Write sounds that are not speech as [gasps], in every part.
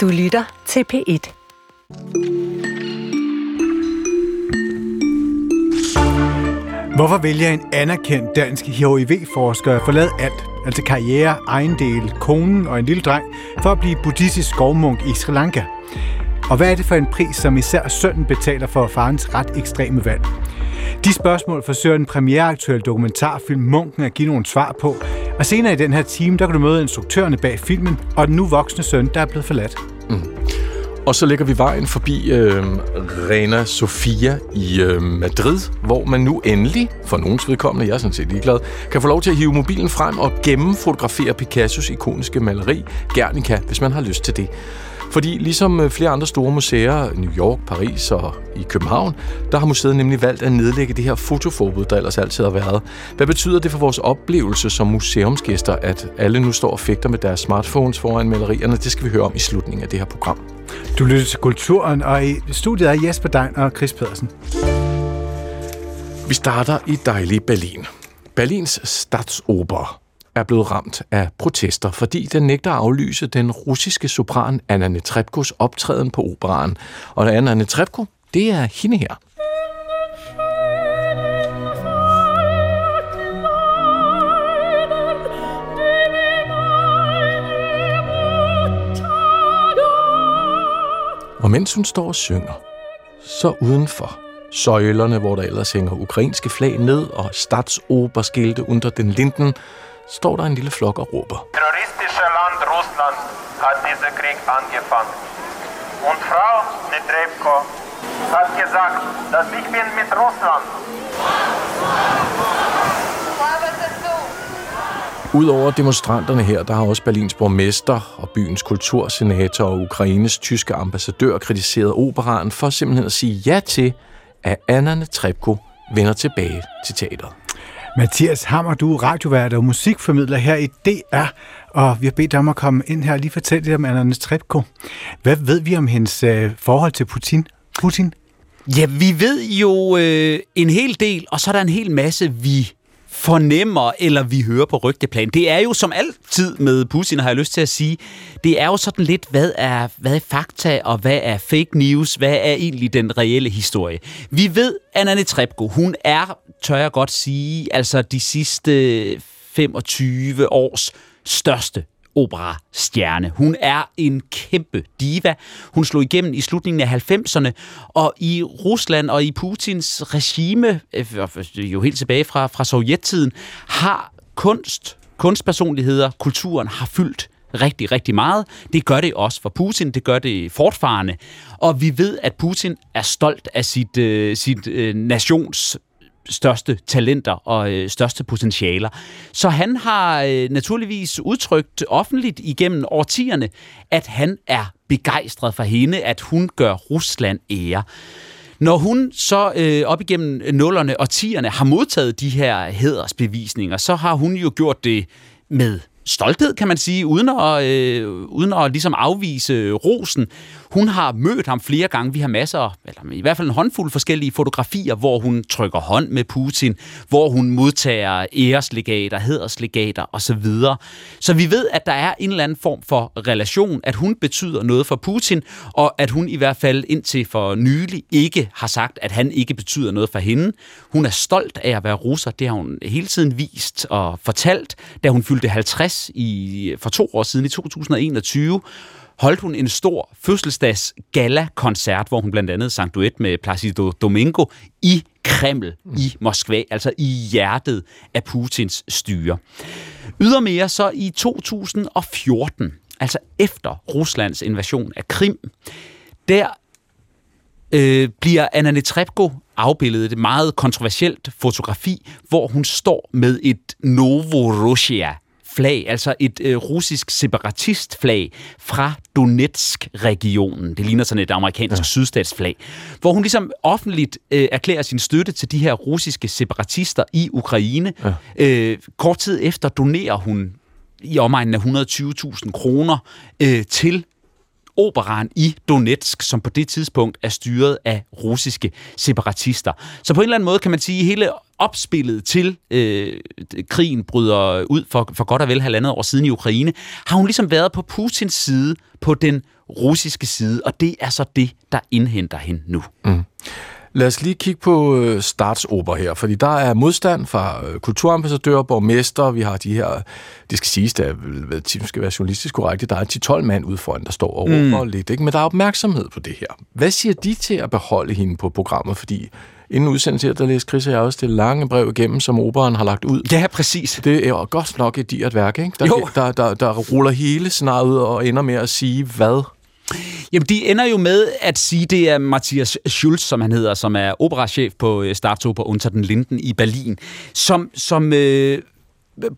Du lytter til P1. Hvorfor vælger en anerkendt dansk HIV-forsker at forlade alt, altså karriere, ejendel, konen og en lille dreng, for at blive buddhistisk skovmunk i Sri Lanka? Og hvad er det for en pris, som især sønnen betaler for farens ret ekstreme valg? De spørgsmål forsøger den premiereaktuelle dokumentarfilm Munken at give nogle svar på, og senere i den her time, der kan du møde instruktørerne bag filmen og den nu voksne søn, der er blevet forladt. Mm. Og så lægger vi vejen forbi øh, Rena Sofia i øh, Madrid, hvor man nu endelig, for nogens vedkommende, jeg er sådan set ligeglad, kan få lov til at hive mobilen frem og gennemfotografere Picassos ikoniske maleri Guernica, hvis man har lyst til det. Fordi ligesom øh, flere andre store museer, New York, Paris og i København, der har museet nemlig valgt at nedlægge det her fotoforbud, der ellers altid har været. Hvad betyder det for vores oplevelse som museumsgæster, at alle nu står og fægter med deres smartphones foran malerierne? Det skal vi høre om i slutningen af det her program. Du lytter til Kulturen, og i studiet er Jesper Dein og Chris Pedersen. Vi starter i dejlige Berlin. Berlins Statsoper er blevet ramt af protester, fordi den nægter at aflyse den russiske sopran Anna Netrebkos optræden på operaen. Og Anna Netrebko, det er hende her. Og mens hun står og synger, så udenfor søjlerne, hvor der ellers hænger ukrainske flag ned og statsoberskilte under den linden, står der en lille flok og råber. Terroristische Land Russland hat diese Krieg angefangen. Und Frau Netrebko hat gesagt, dass ich bin mit Russland. Udover demonstranterne her, der har også Berlins borgmester og byens kultursenator og Ukraines tyske ambassadør kritiseret operaen for simpelthen at sige ja til, at Anna Netrebko vender tilbage til teateret. Mathias Hammer, du er radiovært og musikformidler her i DR, og vi har bedt dig om at komme ind her og lige fortælle lidt om Anna Trebko. Hvad ved vi om hendes øh, forhold til Putin? Putin? Ja, vi ved jo øh, en hel del, og så er der en hel masse, vi fornemmer, eller vi hører på rygteplan. Det er jo som altid med Putin, har jeg lyst til at sige, det er jo sådan lidt, hvad er, hvad er fakta, og hvad er fake news, hvad er egentlig den reelle historie. Vi ved, Anna Netrebko, hun er, tør jeg godt sige, altså de sidste 25 års største operastjerne. Hun er en kæmpe diva. Hun slog igennem i slutningen af 90'erne, og i Rusland og i Putins regime, øh, jo helt tilbage fra, fra sovjettiden, har kunst, kunstpersonligheder, kulturen har fyldt rigtig, rigtig meget. Det gør det også for Putin, det gør det fortfarande. Og vi ved, at Putin er stolt af sit, øh, sit øh, nations største talenter og øh, største potentialer. Så han har øh, naturligvis udtrykt offentligt igennem årtierne, at han er begejstret for hende, at hun gør Rusland ære. Når hun så øh, op igennem nullerne og tierne har modtaget de her hædersbevisninger, så har hun jo gjort det med stolthed, kan man sige, uden at, øh, uden at ligesom afvise rosen. Hun har mødt ham flere gange. Vi har masser, eller i hvert fald en håndfuld forskellige fotografier, hvor hun trykker hånd med Putin, hvor hun modtager æreslegater, hederslegater osv. Så vi ved, at der er en eller anden form for relation, at hun betyder noget for Putin, og at hun i hvert fald indtil for nylig ikke har sagt, at han ikke betyder noget for hende. Hun er stolt af at være russer. Det har hun hele tiden vist og fortalt, da hun fyldte 50 i, for to år siden i 2021 holdt hun en stor fødselsdags gala-koncert, hvor hun blandt andet sang duet med Placido Domingo i Kreml i Moskva, altså i hjertet af Putins styre. Ydermere så i 2014, altså efter Ruslands invasion af Krim, der øh, bliver Anna Netrebko afbildet et meget kontroversielt fotografi, hvor hun står med et Novorossia flag, altså et øh, russisk separatistflag fra Donetsk-regionen. Det ligner sådan et amerikansk ja. sydstatsflag, hvor hun ligesom offentligt øh, erklærer sin støtte til de her russiske separatister i Ukraine. Ja. Øh, kort tid efter donerer hun i omegnen af 120.000 kroner øh, til operaen i Donetsk, som på det tidspunkt er styret af russiske separatister. Så på en eller anden måde kan man sige, at hele opspillet til øh, krigen bryder ud for, for godt og vel halvandet år siden i Ukraine, har hun ligesom været på Putins side på den russiske side, og det er så det, der indhenter hende nu. Mm. Lad os lige kigge på øh, statsoper her, fordi der er modstand fra øh, kulturambassadører, borgmester, vi har de her, det skal siges, der det skal være journalistisk korrekt, der er 10-12 mand ude foran, der står og råber mm. lidt, ikke? men der er opmærksomhed på det her. Hvad siger de til at beholde hende på programmet, fordi inden udsendelsen her, der læste Chris og jeg også det lange brev igennem, som operan har lagt ud. Ja, præcis. Det er jo godt nok et dyrt værk, ikke? Der, Jo. Der, der, der ruller hele scenariet ud og ender med at sige, hvad? Jamen, de ender jo med at sige, det er Matthias Schulz, som han hedder, som er operachef på øh, Startup Staatsoper Unter den Linden i Berlin, som, som øh,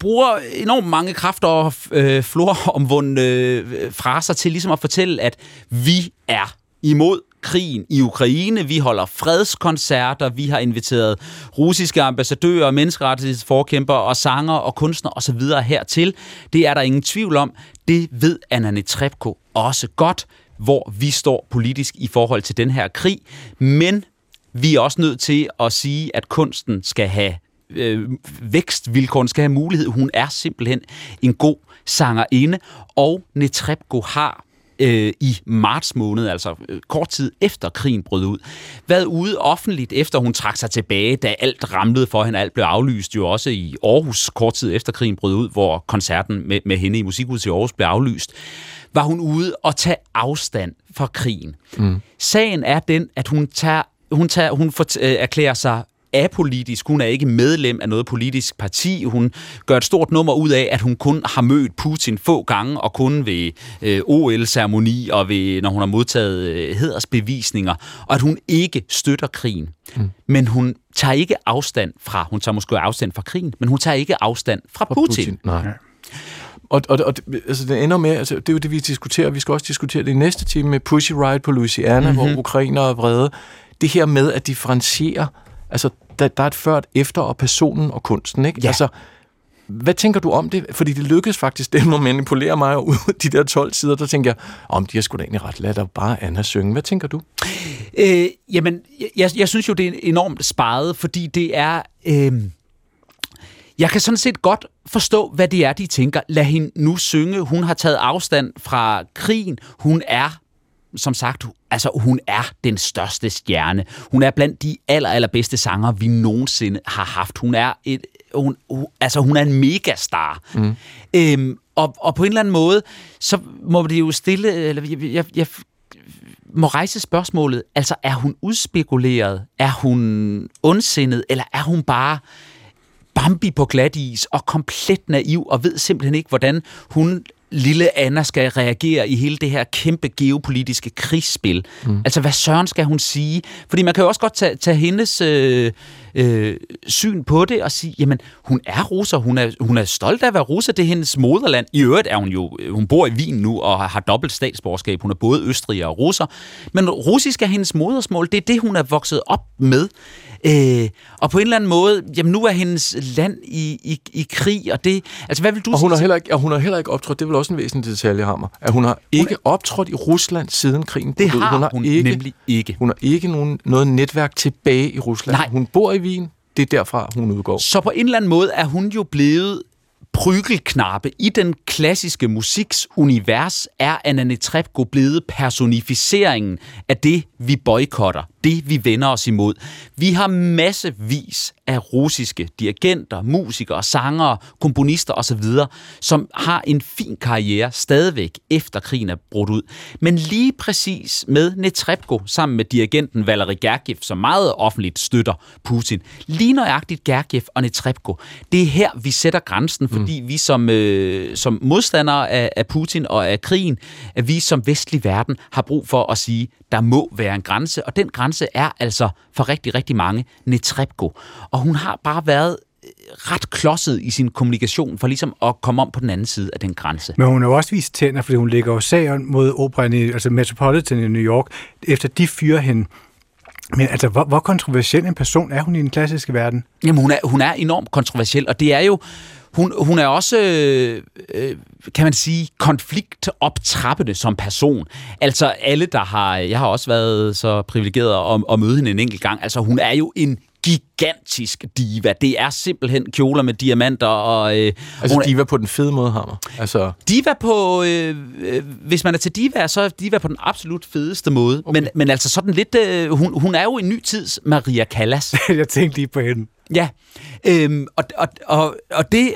bruger enormt mange kræfter og øh, floromvundne øh, fraser til ligesom at fortælle, at vi er imod krigen i Ukraine. Vi holder fredskoncerter. Vi har inviteret russiske ambassadører, menneskerettighedsforkæmper og sanger og kunstnere osv. hertil. Det er der ingen tvivl om. Det ved Anna Netrebko også godt, hvor vi står politisk i forhold til den her krig. Men vi er også nødt til at sige, at kunsten skal have øh, vækstvilkårene skal have mulighed. Hun er simpelthen en god sangerinde, og Netrebko har øh, i marts måned, altså øh, kort tid efter krigen brød ud, været ude offentligt, efter hun trak sig tilbage, da alt ramlede for hende, alt blev aflyst jo også i Aarhus kort tid efter krigen brød ud, hvor koncerten med, med hende i Musikhuset i Aarhus blev aflyst, var hun ude og tage afstand fra krigen. Mm. Sagen er den, at hun tager hun, tager, hun fort, øh, erklærer sig apolitisk. Hun er ikke medlem af noget politisk parti. Hun gør et stort nummer ud af, at hun kun har mødt Putin få gange, og kun ved øh, OL-ceremoni og ved, når hun har modtaget øh, hedersbevisninger, og at hun ikke støtter krigen. Mm. Men hun tager ikke afstand fra, hun tager måske afstand fra krigen, men hun tager ikke afstand fra, fra Putin. Putin. Nej. Og, og, og altså, det ender med, altså, det er jo det, vi diskuterer. Vi skal også diskutere det i næste time med Pussy Riot på Louisiana, mm-hmm. hvor ukrainer er vrede. Det her med at differentiere, altså, der, der er et før, et efter, og personen og kunsten, ikke? Ja. Altså, hvad tænker du om det? Fordi det lykkedes faktisk dem at manipulere mig ud af de der 12 sider, der tænker jeg, om de har sgu da egentlig ret, lad da bare Anna synge. Hvad tænker du? Øh, jamen, jeg, jeg synes jo, det er enormt sparet, fordi det er... Øh, jeg kan sådan set godt forstå, hvad det er, de tænker. Lad hende nu synge. Hun har taget afstand fra krigen. Hun er som sagt, altså hun er den største stjerne. Hun er blandt de aller, allerbedste sanger, vi nogensinde har haft. Hun er et, hun, altså hun er en megastar. Mm. Øhm, og, og på en eller anden måde, så må det jo stille, eller jeg, jeg, jeg må rejse spørgsmålet, altså er hun udspekuleret? Er hun ondsindet? Eller er hun bare Bambi på glat is og komplet naiv og ved simpelthen ikke, hvordan hun lille Anna skal reagere i hele det her kæmpe geopolitiske krigsspil. Mm. Altså, hvad søren skal hun sige? Fordi man kan jo også godt tage, tage hendes øh, øh, syn på det og sige, jamen, hun er russer, hun er, hun er stolt af at være russer, det er hendes moderland. I øvrigt er hun jo, hun bor i Wien nu og har, har dobbelt statsborgerskab. Hun er både østriger og russer. Men russisk er hendes modersmål, det er det, hun er vokset op med. Øh, og på en eller anden måde, jamen nu er hendes land i, i, i krig, og det... Altså, hvad vil du og hun sige? har heller ikke, og hun har heller ikke optrådt, det er vel også en væsentlig detalje, Hammer, at hun har ikke hun er, optrådt i Rusland siden krigen. Det ud. har hun, har hun ikke, nemlig ikke. Hun har ikke nogen, noget netværk tilbage i Rusland. Nej. Hun bor i Wien, det er derfra, hun udgår. Så på en eller anden måde er hun jo blevet prygelknappe. I den klassiske musiks univers er Anna Netrebko blevet personificeringen af det, vi boykotter, det vi vender os imod. Vi har massevis af russiske dirigenter, musikere, sangere, komponister osv., som har en fin karriere stadigvæk efter krigen er brudt ud. Men lige præcis med Netrebko sammen med dirigenten Valery Gergiev, som meget offentligt støtter Putin, lige nøjagtigt Gergiev og Netrebko, det er her, vi sætter grænsen, fordi mm. vi som, øh, som modstandere af, af Putin og af krigen, at vi som vestlig verden har brug for at sige, der må være en grænse, og den grænse er altså for rigtig, rigtig mange Netrebko. Og hun har bare været øh, ret klodset i sin kommunikation for ligesom at komme om på den anden side af den grænse. Men hun har jo også vist tænder, fordi hun lægger jo sager mod operan i altså Metropolitan i New York, efter de fyrer hende. Men altså, hvor, hvor kontroversiel en person er hun i den klassiske verden? Jamen, hun er, hun er enormt kontroversiel, og det er jo... Hun, hun er også, øh, øh, kan man sige, konfliktoptrappende som person. Altså alle, der har... Jeg har også været så privilegeret at, at møde hende en enkelt gang. Altså hun er jo en gigantisk diva. Det er simpelthen kjoler med diamanter. Og, øh, Altså hun, diva på den fede måde, Hammer. Altså, Diva på, øh, øh, hvis man er til diva, så er diva på den absolut fedeste måde. Okay. Men, men altså sådan lidt, øh, hun, hun er jo en ny tids Maria Callas. [laughs] jeg tænkte lige på hende. ja, øhm, og, og, og, og det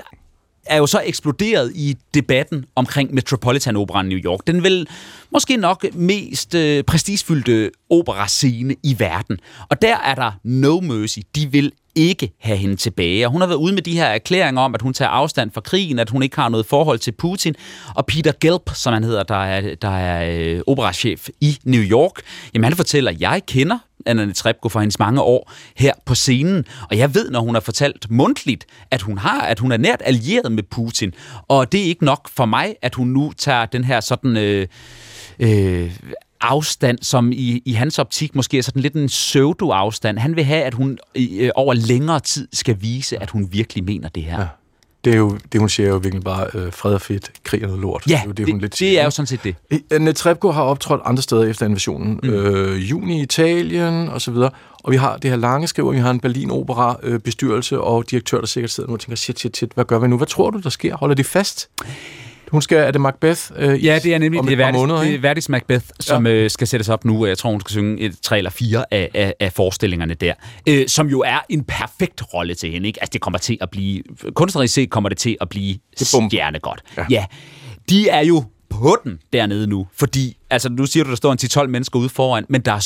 er jo så eksploderet i debatten omkring Metropolitan Opera New York. Den vil måske nok mest øh, prestigefyldte operascene i verden. Og der er der no mercy. De vil ikke have hende tilbage. Og hun har været ude med de her erklæringer om, at hun tager afstand fra krigen, at hun ikke har noget forhold til Putin. Og Peter Gelb, som han hedder, der er, der er øh, operachef i New York, jamen han fortæller, at jeg kender Anna Trebko for hendes mange år her på scenen. Og jeg ved, når hun har fortalt mundtligt, at hun har, at hun er nært allieret med Putin. Og det er ikke nok for mig, at hun nu tager den her sådan... Øh, øh, afstand, som i, i hans optik måske er sådan lidt en pseudo-afstand. Han vil have, at hun øh, over længere tid skal vise, at hun virkelig mener det her. Ja det er jo, det hun siger er jo virkelig bare øh, fred og fedt, krig og noget lort. Ja, det er jo det, hun lidt siger. det er jo sådan set det. Anne Trebko har optrådt andre steder efter invasionen. Mm. Øh, juni i Italien og så videre. Og vi har det her lange skriver, vi har en Berlin Opera øh, bestyrelse og direktør, der sikkert sidder nu og tænker, shit, shit, shit, hvad gør vi nu? Hvad tror du, der sker? Holder de fast? Hun skal, er det Macbeth? Øh, Ja, det er nemlig det et er Verdis, måneder, det er? Verdis Macbeth, som ja. øh, skal sættes op nu. Jeg tror, hun skal synge et, tre eller fire af, af, af forestillingerne der. Øh, som jo er en perfekt rolle til hende. Ikke? Altså, det kommer til at blive... Kunstnerisk set kommer det til at blive bomber. stjernegodt. Ja. ja. De er jo på den dernede nu, fordi, altså nu siger du, der står en 10-12 mennesker ude foran, men der er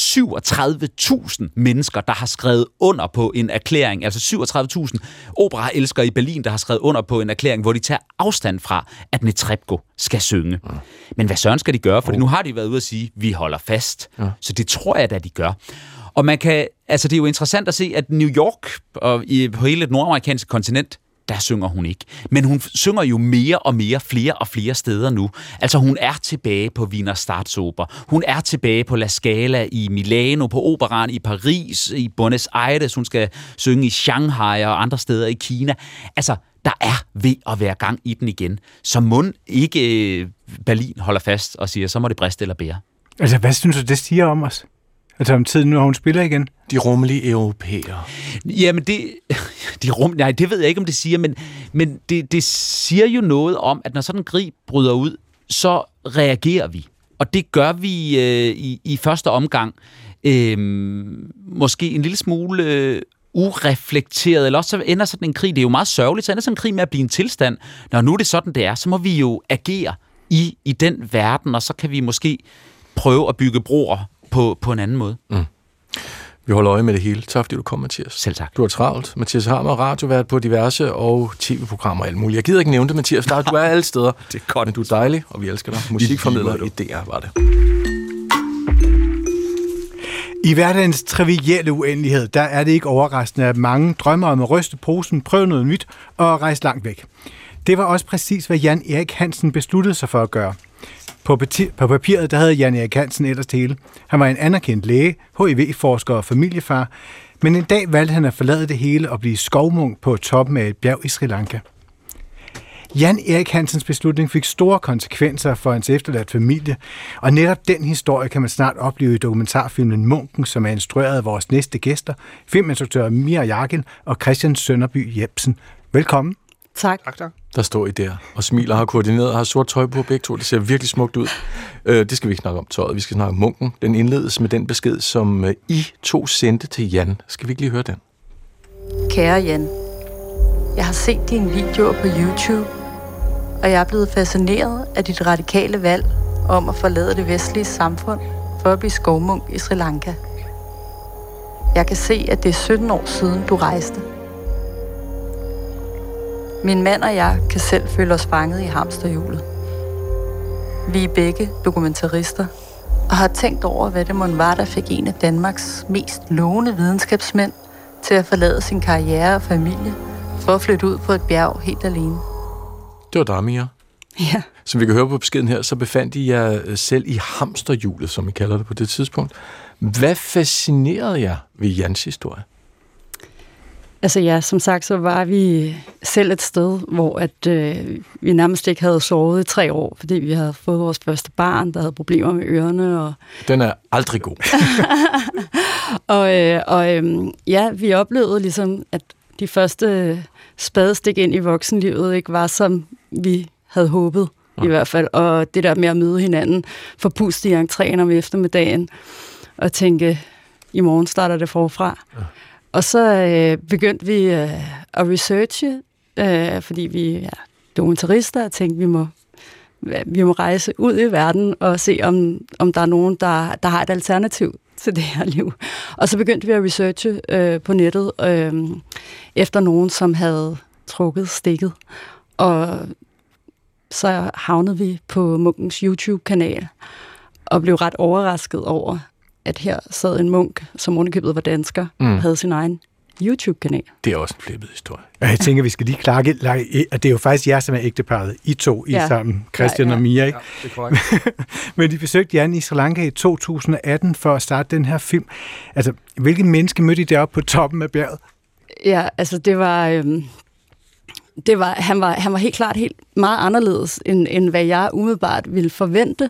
37.000 mennesker, der har skrevet under på en erklæring, altså 37.000 operaelskere i Berlin, der har skrevet under på en erklæring, hvor de tager afstand fra, at Netrebko skal synge. Mm. Men hvad søren skal de gøre? For nu har de været ude at sige, vi holder fast. Ja. Så det tror jeg da, de gør. Og man kan, altså det er jo interessant at se, at New York og i, på hele det nordamerikanske kontinent, der synger hun ikke. Men hun synger jo mere og mere, flere og flere steder nu. Altså hun er tilbage på Wiener Staatsoper. Hun er tilbage på La Scala i Milano, på operan i Paris, i Buenos Aires. Hun skal synge i Shanghai og andre steder i Kina. Altså, der er ved at være gang i den igen. Så må ikke øh, Berlin holder fast og siger, så må det briste eller bære. Altså, hvad synes du, det siger om os? Altså om tiden, når hun spiller igen? De rummelige europæere. Jamen, det, [laughs] de rum, nej, det ved jeg ikke, om det siger, men, men det, det siger jo noget om, at når sådan en krig bryder ud, så reagerer vi. Og det gør vi øh, i, i første omgang øh, måske en lille smule øh, ureflekteret, eller også så ender sådan en krig, det er jo meget sørgeligt, så ender sådan en krig med at blive en tilstand. Når nu er det sådan, det er, så må vi jo agere i, i den verden, og så kan vi måske prøve at bygge broer på, på en anden måde. Vi holder øje med det hele. Tak fordi du kom, Mathias. Selv tak. Du er travlt. Mathias Harmer, radiovært på diverse og tv-programmer og alt muligt. Jeg gider ikke nævne det, Mathias. Der, du er alle steder. [laughs] Det er godt. Men du er dejlig, og vi elsker dig. Musikformidler i DR var det. I hverdagens trivielle uendelighed, der er det ikke overraskende, at mange drømmer om at ryste posen, prøve noget nyt og rejse langt væk. Det var også præcis, hvad Jan Erik Hansen besluttede sig for at gøre. På, pati- på papiret der havde Jan Erik Hansen ellers det hele. Han var en anerkendt læge, HIV-forsker og familiefar, men en dag valgte han at forlade det hele og blive skovmunk på toppen af et bjerg i Sri Lanka. Jan Erik Hansens beslutning fik store konsekvenser for hans efterladt familie, og netop den historie kan man snart opleve i dokumentarfilmen Munken, som er instrueret af vores næste gæster, filminstruktør Mia Jargel og Christian Sønderby Jebsen. Velkommen. Tak. Der står I der og smiler, har koordineret og har sort tøj på begge to. Det ser virkelig smukt ud. Øh, det skal vi ikke snakke om tøjet. Vi skal snakke om munken. Den indledes med den besked, som øh, I to sendte til Jan. Skal vi ikke lige høre den? Kære Jan, jeg har set dine videoer på YouTube, og jeg er blevet fascineret af dit radikale valg om at forlade det vestlige samfund for at blive skovmunk i Sri Lanka. Jeg kan se, at det er 17 år siden, du rejste. Min mand og jeg kan selv føle os fanget i hamsterhjulet. Vi er begge dokumentarister, og har tænkt over, hvad det måtte var, der fik en af Danmarks mest lovende videnskabsmænd til at forlade sin karriere og familie for at flytte ud på et bjerg helt alene. Det var dig, Mia. Ja. Som vi kan høre på beskeden her, så befandt I jer øh, selv i hamsterhjulet, som I kalder det på det tidspunkt. Hvad fascinerede jer ved Jans historie? Altså ja, som sagt, så var vi selv et sted, hvor at, øh, vi nærmest ikke havde sovet i tre år, fordi vi havde fået vores første barn, der havde problemer med ørerne. Og, Den er aldrig god. [laughs] og øh, og øh, ja, vi oplevede ligesom, at de første spadestik ind i voksenlivet ikke var, som vi havde håbet i hvert fald. Og det der med at møde hinanden, forpuste i entréen om eftermiddagen, og tænke, i morgen starter det forfra. Ja. Og så øh, begyndte vi øh, at researche, øh, fordi vi er dokumentarister, og tænkte, vi må, vi må rejse ud i verden og se, om, om der er nogen, der, der har et alternativ til det her liv. Og så begyndte vi at researche øh, på nettet øh, efter nogen, som havde trukket stikket. Og så havnede vi på Munkens YouTube-kanal og blev ret overrasket over, at her sad en munk, som underkøbet var dansker, mm. havde sin egen YouTube-kanal. Det er også en flippet historie. Og jeg tænker, vi skal lige klare, at det er jo faktisk jer, som er ægteparet. I to, I Ja. sammen, Christian Ja, ja. og Mia, ikke? det er korrekt. [laughs] Men de besøgte Jan i Sri Lanka i 2018 for at starte den her film. Altså, hvilke menneske mødte I deroppe på toppen af bjerget? Ja, altså det var... Øhm, det var, han, var, han var helt klart helt meget anderledes, end, end hvad jeg umiddelbart ville forvente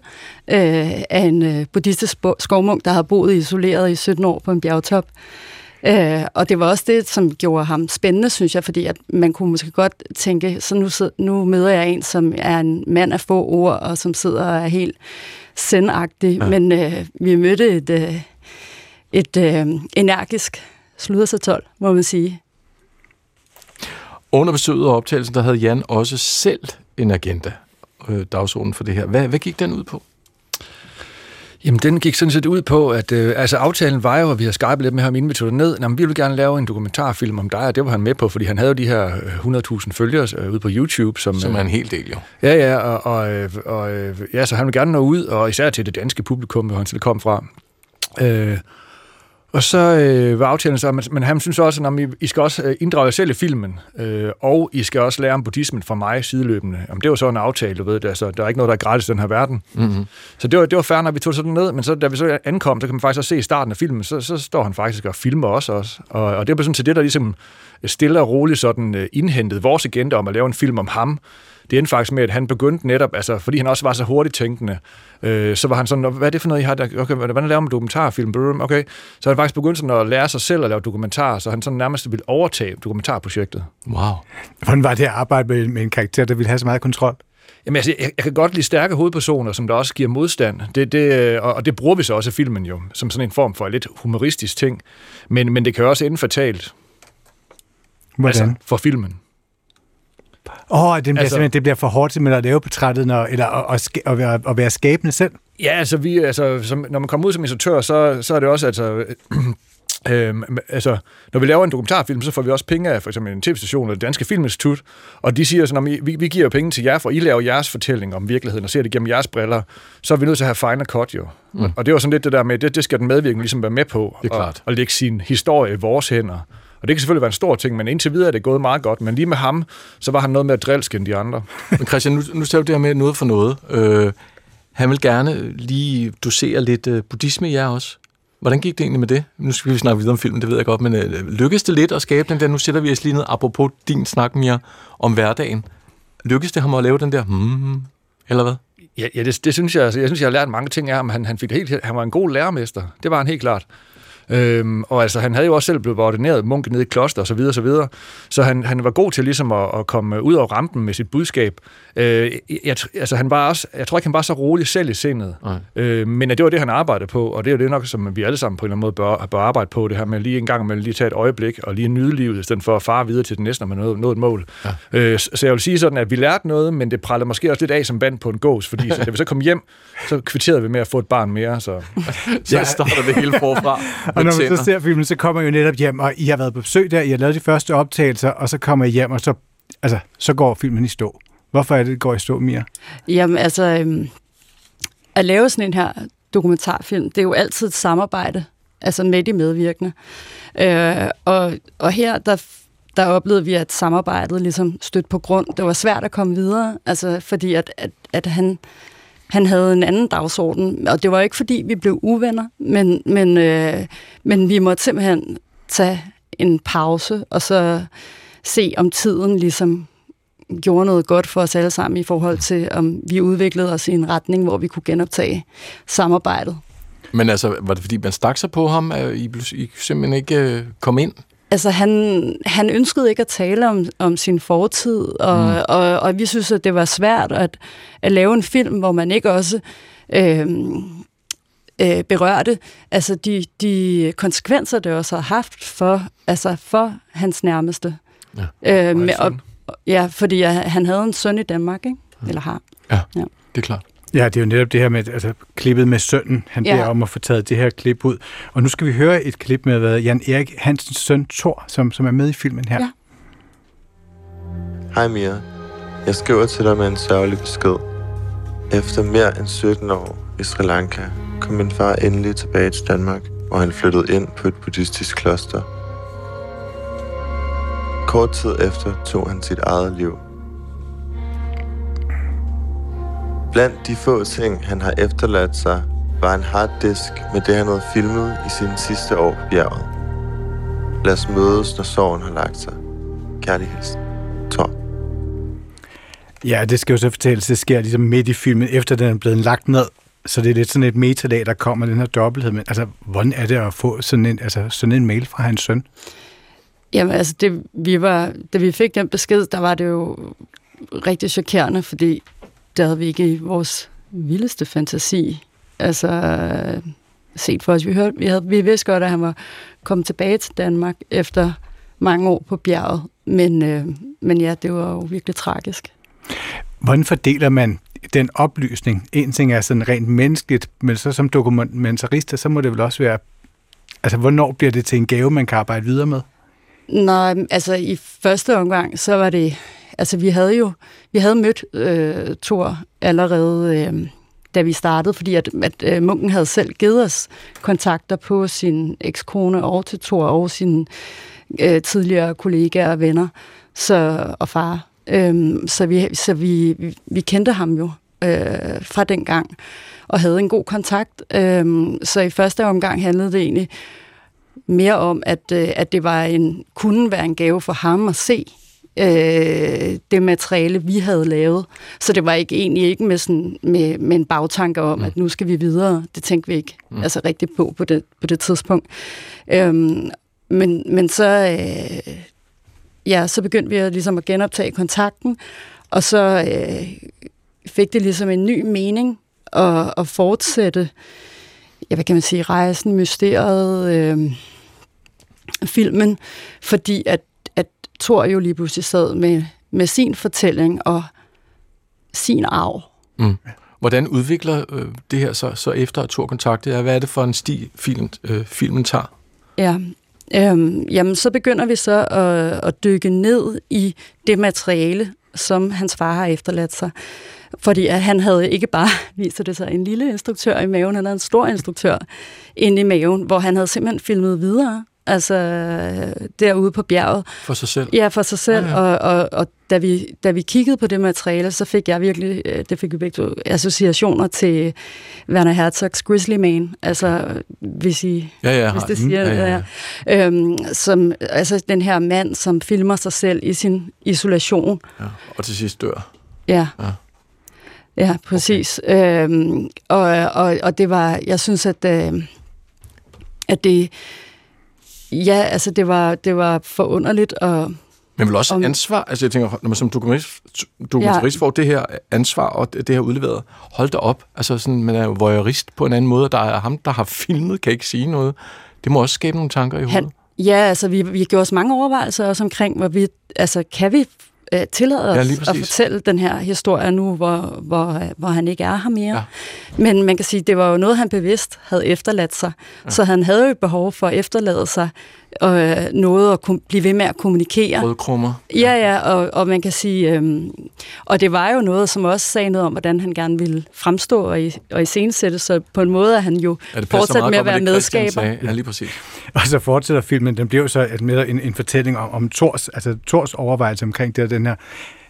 øh, af en øh, buddhistisk skovmunk, der har boet isoleret i 17 år på en bjergtop. Øh, og det var også det, som gjorde ham spændende, synes jeg, fordi at man kunne måske godt tænke, så nu, nu møder jeg en, som er en mand af få ord, og som sidder og er helt sendagtig. Ja. Men øh, vi mødte et, øh, et øh, energisk sludersatol, må man sige. Under besøget og optagelsen, der havde Jan også selv en agenda, øh, dagsordenen for det her. Hvad, hvad gik den ud på? Jamen, den gik sådan set ud på, at øh, altså, aftalen var jo, at vi har skypet lidt med ham, inden vi tog det ned. Jamen, vi ville gerne lave en dokumentarfilm om dig, og det var han med på, fordi han havde jo de her øh, 100.000 følgere øh, ude på YouTube. Som, Som er øh, en hel del, jo. Ja, ja, og, og, øh, og øh, ja, så han vil gerne nå ud, og især til det danske publikum, hvor han selv kom fra. Øh, og så øh, var aftalen så, men, men han synes også, at I, I skal også øh, inddrage jer selv i filmen, øh, og I skal også lære om buddhismen fra mig sideløbende. Jamen, det var så en aftale, du ved det, altså, der er ikke noget, der er gratis i den her verden. Mm-hmm. Så det var, det var fair, når vi tog sådan ned, men så, da vi så ankom, så kan man faktisk også se i starten af filmen, så, så står han faktisk og filmer os også. Og, og det var sådan til det, der ligesom stille og roligt sådan øh, indhentede vores agenda om at lave en film om ham. Det endte faktisk med, at han begyndte netop, altså fordi han også var så hurtigt tænkende, øh, så var han sådan, "Nå, hvad er det for noget, I har der? Okay, hvordan laver man dokumentarfilm? Okay. Så han faktisk begyndt sådan at lære sig selv at lave dokumentar, så han sådan nærmest ville overtage dokumentarprojektet. Wow. Hvordan var det at arbejde med, med en karakter, der ville have så meget kontrol? Jamen, altså, jeg, jeg kan godt lide stærke hovedpersoner, som der også giver modstand. Det, det, øh, og, og det bruger vi så også i filmen jo, som sådan en form for lidt humoristisk ting. Men, men det kan jo også ende fatalt Hvordan? altså, for filmen. Åh, oh, det, bliver Altså- det bliver for hårdt simpelthen at lave portrættet, når, eller at, at, at, være, at være skabende selv. Ja, altså, vi, altså som, når man kommer ud som instruktør, så, så er det også, altså, [clears throat] Øhm, altså, når vi laver en dokumentarfilm, så får vi også penge af for eksempel en tv-station eller det Danske Filminstitut, og de siger sådan, at vi, vi giver jo penge til jer, for I laver jeres fortælling om virkeligheden og ser det gennem jeres briller, så er vi nødt til at have final cut jo. Mm. Og, og det var sådan lidt det der med, det, det skal den medvirkende ligesom være med på, Det er og, klart. og lægge sin historie i vores hænder. Og det kan selvfølgelig være en stor ting, men indtil videre er det gået meget godt. Men lige med ham, så var han noget med at drilske end de andre. [laughs] Men Christian, nu, nu ser du det her med noget for noget. Øh, han vil gerne lige dosere lidt øh, buddhisme i jer også. Hvordan gik det egentlig med det? Nu skal vi snakke videre om filmen, det ved jeg godt, men øh, lykkedes det lidt at skabe den der? Nu sætter vi os lige ned, apropos din snak mere om hverdagen. Lykkedes det ham at lave den der, hmm, eller hvad? Ja, ja det, det synes jeg. Altså, jeg synes, jeg har lært mange ting af ham. Han, han, fik helt, han var en god lærermester. Det var han helt klart. Øhm, og altså, han havde jo også selv blevet ordineret munk nede i kloster og så videre, så videre. Så han, han var god til ligesom at, at komme ud af rampen med sit budskab. Øh, jeg, altså, han var også, jeg tror ikke, han var så rolig selv i sindet. Nej. Øh, men at det var det, han arbejdede på, og det er jo det nok, som vi alle sammen på en eller anden måde bør, bør arbejde på, det her med lige en gang med lige tage et øjeblik og lige nyde livet, i stedet for at fare videre til det næste, når man nåede, nåede et mål. Ja. Øh, så jeg vil sige sådan, at vi lærte noget, men det prallede måske også lidt af som band på en gås, fordi så, da vi så kom hjem, så kvitterede vi med at få et barn mere. Så. [laughs] Så ja. starter det hele forfra. [laughs] Og når man så ser filmen, så kommer I jo netop hjem, og I har været på besøg der, I har lavet de første optagelser, og så kommer I hjem, og så, altså, så går filmen i stå. Hvorfor er det, det går i stå, Mia? Jamen altså, øhm, at lave sådan en her dokumentarfilm, det er jo altid et samarbejde, altså med de medvirkende. Øh, og, og her, der, der oplevede vi, at samarbejdet ligesom stødte på grund. Det var svært at komme videre, altså fordi at, at, at han, han havde en anden dagsorden, og det var ikke fordi, vi blev uvenner, men, men, øh, men vi måtte simpelthen tage en pause, og så se om tiden ligesom gjorde noget godt for os alle sammen i forhold til, om vi udviklede os i en retning, hvor vi kunne genoptage samarbejdet. Men altså, var det fordi, man stak sig på ham, at I, I simpelthen ikke øh, kom ind? Altså, han, han ønskede ikke at tale om, om sin fortid, og, mm. og, og vi synes, at det var svært at, at lave en film, hvor man ikke også øh, øh, berørte altså de, de konsekvenser, det også har haft for, altså for hans nærmeste. Ja. Øh, med, og, ja, fordi han havde en søn i Danmark, ikke? Eller har. Ja, ja, det er klart. Ja, det er jo netop det her med altså, klippet med sønnen. Han ja. beder om at få taget det her klip ud. Og nu skal vi høre et klip med hvad, Jan Erik Hansens søn Thor, som, som er med i filmen her. Ja. Hej Mia. Jeg skriver til dig med en sørgelig besked. Efter mere end 17 år i Sri Lanka kom min far endelig tilbage til Danmark, hvor han flyttede ind på et buddhistisk kloster. Kort tid efter tog han sit eget liv – Blandt de få ting, han har efterladt sig, var en harddisk med det, han havde filmet i sine sidste år på bjerget. Lad os mødes, når sorgen har lagt sig. Kærlig hilsen. Tom. Ja, det skal jo så fortælles, det sker ligesom midt i filmen, efter den er blevet lagt ned. Så det er lidt sådan et metadag, der kommer, den her dobbelthed. Men altså, hvordan er det at få sådan en, altså, sådan en mail fra hans søn? Jamen altså, det, vi var, da vi fik den besked, der var det jo rigtig chokerende, fordi det havde vi ikke i vores vildeste fantasi altså, set for os. Vi, hørte, vi, havde, vi vidste godt, at han var kommet tilbage til Danmark efter mange år på bjerget, men, øh, men ja, det var jo virkelig tragisk. Hvordan fordeler man den oplysning? En ting er sådan rent menneskeligt, men så som dokumentarist, så må det vel også være, altså hvornår bliver det til en gave, man kan arbejde videre med? Nej, altså i første omgang, så var det Altså, vi havde jo vi havde mødt øh, Thor allerede, øh, da vi startede, fordi at, at øh, munken havde selv givet os kontakter på sin ekskone og til Thor og sine øh, tidligere kollegaer og venner så, og far. Øh, så vi, så vi, vi kendte ham jo øh, fra den gang og havde en god kontakt. Øh, så i første omgang handlede det egentlig mere om, at, øh, at det var en, kunne være en gave for ham at se øh, det materiale, vi havde lavet. Så det var ikke egentlig ikke med, sådan, med, med en bagtanke om, mm. at nu skal vi videre. Det tænkte vi ikke mm. altså rigtigt på på det, på det tidspunkt. Øhm, men, men så, øh, ja, så begyndte vi at, ligesom at genoptage kontakten, og så øh, fik det ligesom en ny mening at, at fortsætte, ja, hvad kan man sige, rejsen, mysteriet, øh, filmen, fordi at Thor jo lige pludselig sad med, med sin fortælling og sin arv. Mm. Hvordan udvikler øh, det her så, så efter at Thor kontaktet jer? Hvad er det for en sti, film, øh, filmen tager? Ja, øhm, jamen så begynder vi så at, at dykke ned i det materiale, som hans far har efterladt sig. Fordi at han havde ikke bare, [laughs] viser det sig, en lille instruktør i maven, han havde en stor instruktør inde i maven, hvor han havde simpelthen filmet videre altså derude på bjerget. For sig selv? Ja, for sig selv. Ja, ja. Og, og, og da, vi, da vi kiggede på det materiale, så fik jeg virkelig, øh, det fik vi begge to, associationer til Werner Herzogs Grizzly Man, altså hvis I, ja, ja, hvis det siger ja, ja, ja. Øhm, som, altså den her mand, som filmer sig selv i sin isolation. Ja, og til sidst dør. Ja. ja. Ja, præcis. Okay. Øhm, og, og, og det var, jeg synes, at, øh, at det, Ja, altså det var, det var forunderligt. Og, men vel også om, ansvar? Altså jeg tænker, når man som dokumentarist, dokumentarist ja. får det her ansvar og det her udleveret, hold da op. Altså sådan, man er jo voyeurist på en anden måde, og der er ham, der har filmet, kan ikke sige noget. Det må også skabe nogle tanker i hovedet. Han, ja, altså vi, vi gjorde os mange overvejelser også omkring, hvor vi, altså kan vi øh, tillade os ja, at fortælle den her historie nu, hvor, hvor, hvor han ikke er her mere. Ja. Men man kan sige, det var jo noget, han bevidst havde efterladt sig. Ja. Så han havde jo behov for at efterlade sig øh, noget at blive ved med at kommunikere. Rødkrummer. Ja, ja, og, og man kan sige, øh, og det var jo noget, som også sagde noget om, hvordan han gerne ville fremstå og, i, og iscenesætte, så på en måde er han jo ja, fortsat med at være medskaber. Ja, lige præcis. Og så fortsætter filmen, den bliver jo så med en, en fortælling om, om Thors, altså Thors overvejelse omkring det, den her,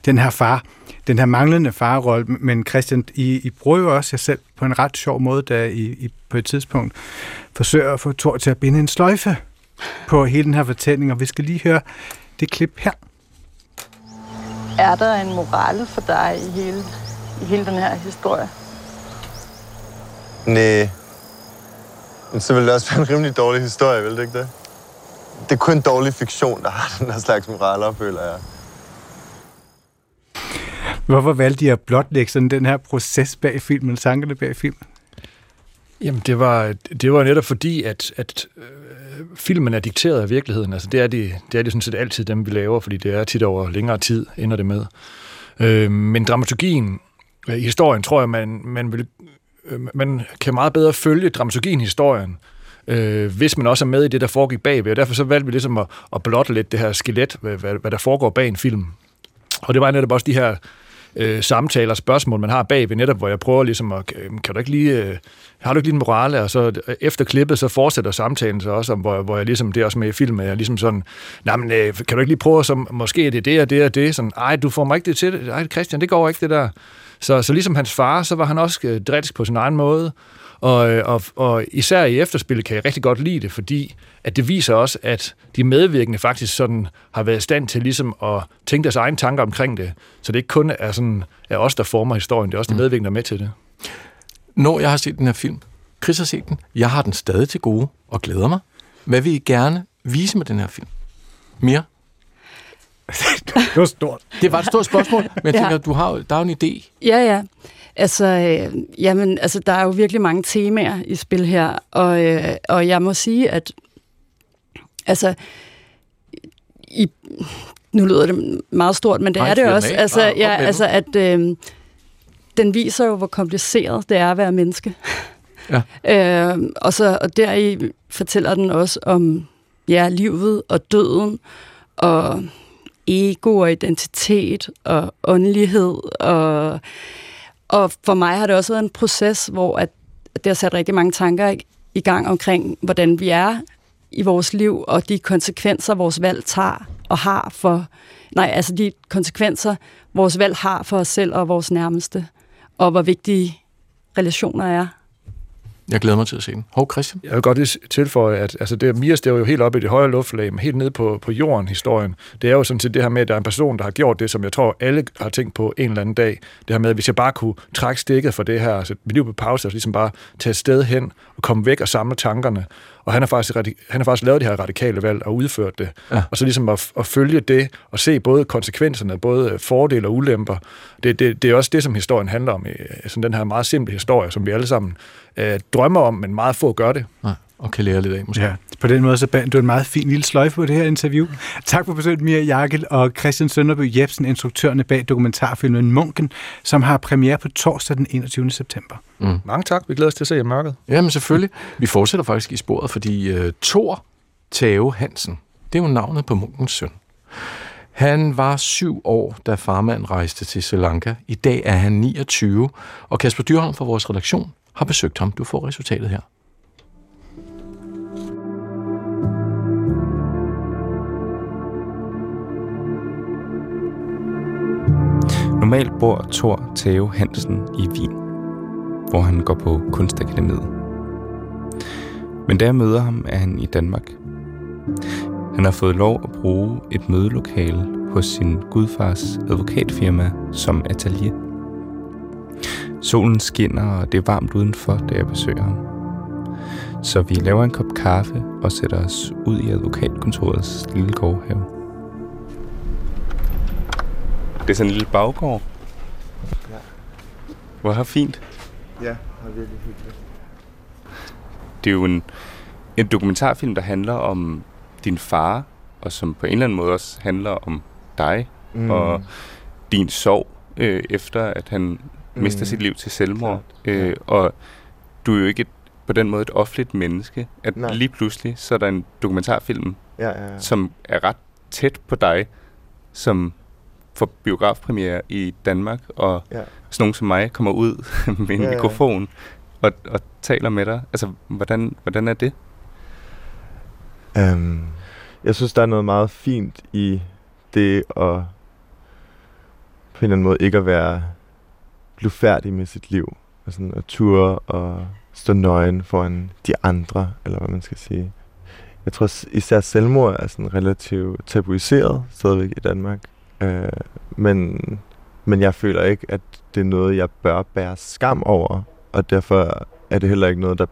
den her far, den her manglende farrolle, men Christian, I, I bruger jo også jer selv på en ret sjov måde, da I, I på et tidspunkt forsøger at få Thor til at binde en sløjfe på hele den her fortælling, og vi skal lige høre det klip her. Er der en morale for dig i hele, i hele den her historie? Nej. Men så vil det også være en rimelig dårlig historie, vil det ikke det? Det er kun dårlig fiktion, der har [laughs] den her slags moraler, føler jeg. Hvorfor valgte de at blotlægge sådan den her proces bag filmen, tankerne bag filmen? Jamen, det var, det var netop fordi, at, at øh, filmen er dikteret af virkeligheden. Altså, det er det, det er det sådan set altid dem, vi laver, fordi det er tit over længere tid, ender det med. Øh, men dramaturgien øh, i historien, tror jeg, man, man, vil, øh, man kan meget bedre følge dramaturgien i historien, øh, hvis man også er med i det, der foregik bagved. Og derfor så valgte vi ligesom at, at blotte lidt det her skelet, hvad, hvad, hvad der foregår bag en film. Og det var netop også de her øh, samtaler og spørgsmål, man har bagved, netop hvor jeg prøver ligesom at, øh, kan du ikke lige, øh, har du ikke lige en morale? Og så øh, efter klippet, så fortsætter samtalen så også, om, hvor, hvor jeg ligesom, det er også med i filmen, jeg ligesom sådan, nej, men øh, kan du ikke lige prøve, som måske er det det og det og det, sådan, ej, du får mig ikke det til, ej, Christian, det går ikke det der. Så, så ligesom hans far, så var han også øh, drilsk på sin egen måde, og, øh, og, og især i efterspillet kan jeg rigtig godt lide det, fordi at det viser også, at de medvirkende faktisk sådan har været i stand til ligesom at tænke deres egne tanker omkring det. Så det ikke kun er, sådan, er os, der former historien, det er også de Mm. medvirkende, der er med til det. Når jeg har set den her film, Chris har set den, jeg har den stadig til gode og glæder mig. Hvad vil I gerne vise med den her film? Mere? [laughs] Det var stort. Det var et stort spørgsmål, men jeg Ja. tænker, du har, der er jo en idé. Ja, ja. Altså, øh, jamen, altså, der er jo virkelig mange temaer i spil her, og, øh, og jeg må sige, at altså, i, nu lyder det meget stort, men det Nej, er det også. Altså, ja, den. altså at øh, den viser jo, hvor kompliceret det er at være menneske. Ja. [laughs] øh, og, så, og deri fortæller den også om ja, livet og døden, og ego og identitet og åndelighed. Og, og for mig har det også været en proces, hvor at det har sat rigtig mange tanker i, i gang omkring, hvordan vi er i vores liv, og de konsekvenser, vores valg tager og har for... Nej, altså de konsekvenser, vores valg har for os selv og vores nærmeste, og hvor vigtige relationer er. Jeg glæder mig til at se den. Hov, Christian. Jeg vil godt lige tilføje, at altså det, Mias, det er jo helt oppe i det højere luftlag, men helt nede på, på jorden, historien. Det er jo sådan set det her med, at der er en person, der har gjort det, som jeg tror, alle har tænkt på en eller anden dag. Det her med, at hvis jeg bare kunne trække stikket for det her, altså mit liv på pause, og ligesom bare tage et sted hen og komme væk og samle tankerne. Og han har faktisk, han har faktisk lavet det her radikale valg og udført det. Ja. Og så ligesom at, at følge det og se både konsekvenserne, både fordele og ulemper. Det, det, det er også det, som historien handler om. i Sådan den her meget simple historie, som vi alle sammen øh, drømmer om, men meget få gør det. Nej, og kan lære lidt af, måske. Ja, på den måde så bandt du en meget fin lille sløjfe på det her interview. Tak for besøget, Mia Jarkel og Christian Sønderby Jebsen, instruktørerne bag dokumentarfilmen Munken, som har premiere på torsdag den 21. september. Mange tak. Vi glæder os til at se jer i mørket. Jamen selvfølgelig. Vi fortsætter faktisk i sporet, fordi uh, Thor Tave Hansen, det er jo navnet på munkens søn. Han var syv år, da farmand rejste til Sri Lanka. I dag er han 29, og Kasper Dyrholm fra vores redaktion har besøgt ham. Du får resultatet her. Normalt bor Thor Theo Hansen i Wien, hvor han går på kunstakademiet. Men da jeg møder ham, er han i Danmark. Han har fået lov at bruge et mødelokale hos sin gudfars advokatfirma som atelier. Solen skinner, og det er varmt udenfor, da jeg besøger ham. Så vi laver en kop kaffe og sætter os ud i advokatkontorets lille gårdhave. Det er sådan en lille baggård. Ja. Hvor har fint. Ja, det er virkelig hyggeligt. Det er jo en, en dokumentarfilm, der handler om din far, og som på en eller anden måde også handler om dig Mm. og din sorg, øh, efter at han mm. mister sit liv til selvmord. Klart, ja. Øh, og du er jo ikke et, på den måde et offentligt menneske, at Nej. lige pludselig så er der en dokumentarfilm, Ja, ja, ja. som er ret tæt på dig, som får biografpremiere i Danmark, og Ja. sådan nogen som mig kommer ud [laughs] med en Ja, ja. mikrofon og, og taler med dig. Altså, hvordan, hvordan er det? Um, jeg synes, der er noget meget fint i det at på en eller anden måde ikke at være blive færdig med sit liv. Og sådan at ture og stå nøgen foran de andre, eller hvad man skal sige. jeg tror især selvmord er sådan relativt tabuiseret stadigvæk i Danmark. Øh, men, men jeg føler ikke, at det er noget, jeg bør bære skam over. Og derfor er det heller ikke noget, der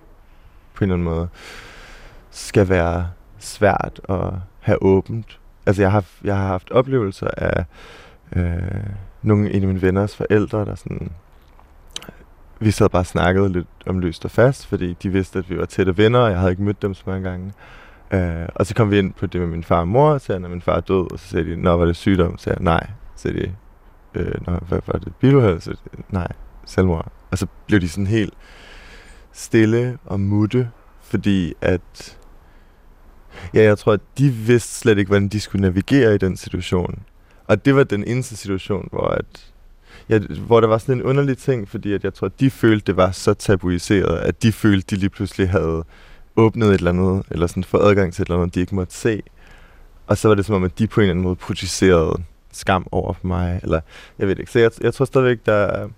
på en eller anden måde skal være svært at have åbent. Altså jeg har, jeg har haft oplevelser af øh, nogle en af mine venners forældre, der sådan vi sad bare og snakkede lidt om løst og fast, fordi de vidste, at vi var tætte venner, og jeg havde ikke mødt dem så mange gange. Øh, og så kom vi ind på det med min far og mor, og sagde, når min far er død, og så sagde de, når var det sygdom? Så sagde jeg, nej. Så sagde de, øh, når, hvad var det, biluheld? Så sagde de, nej, selvmord. Og så blev de sådan helt stille og mutte, fordi at, ja, jeg tror, at de vidste slet ikke, hvordan de skulle navigere i den situation. Og det var den eneste situation, hvor at ja, hvor der var sådan en underlig ting, fordi at jeg tror, at de følte, det var så tabuiseret, at de følte, de lige pludselig havde åbnet et eller andet, eller sådan få adgang til et eller andet, de ikke måtte se. Og så var det som om, at de på en eller anden måde projicerede skam over for mig, eller jeg ved ikke. Så jeg, jeg tror stadigvæk, der er,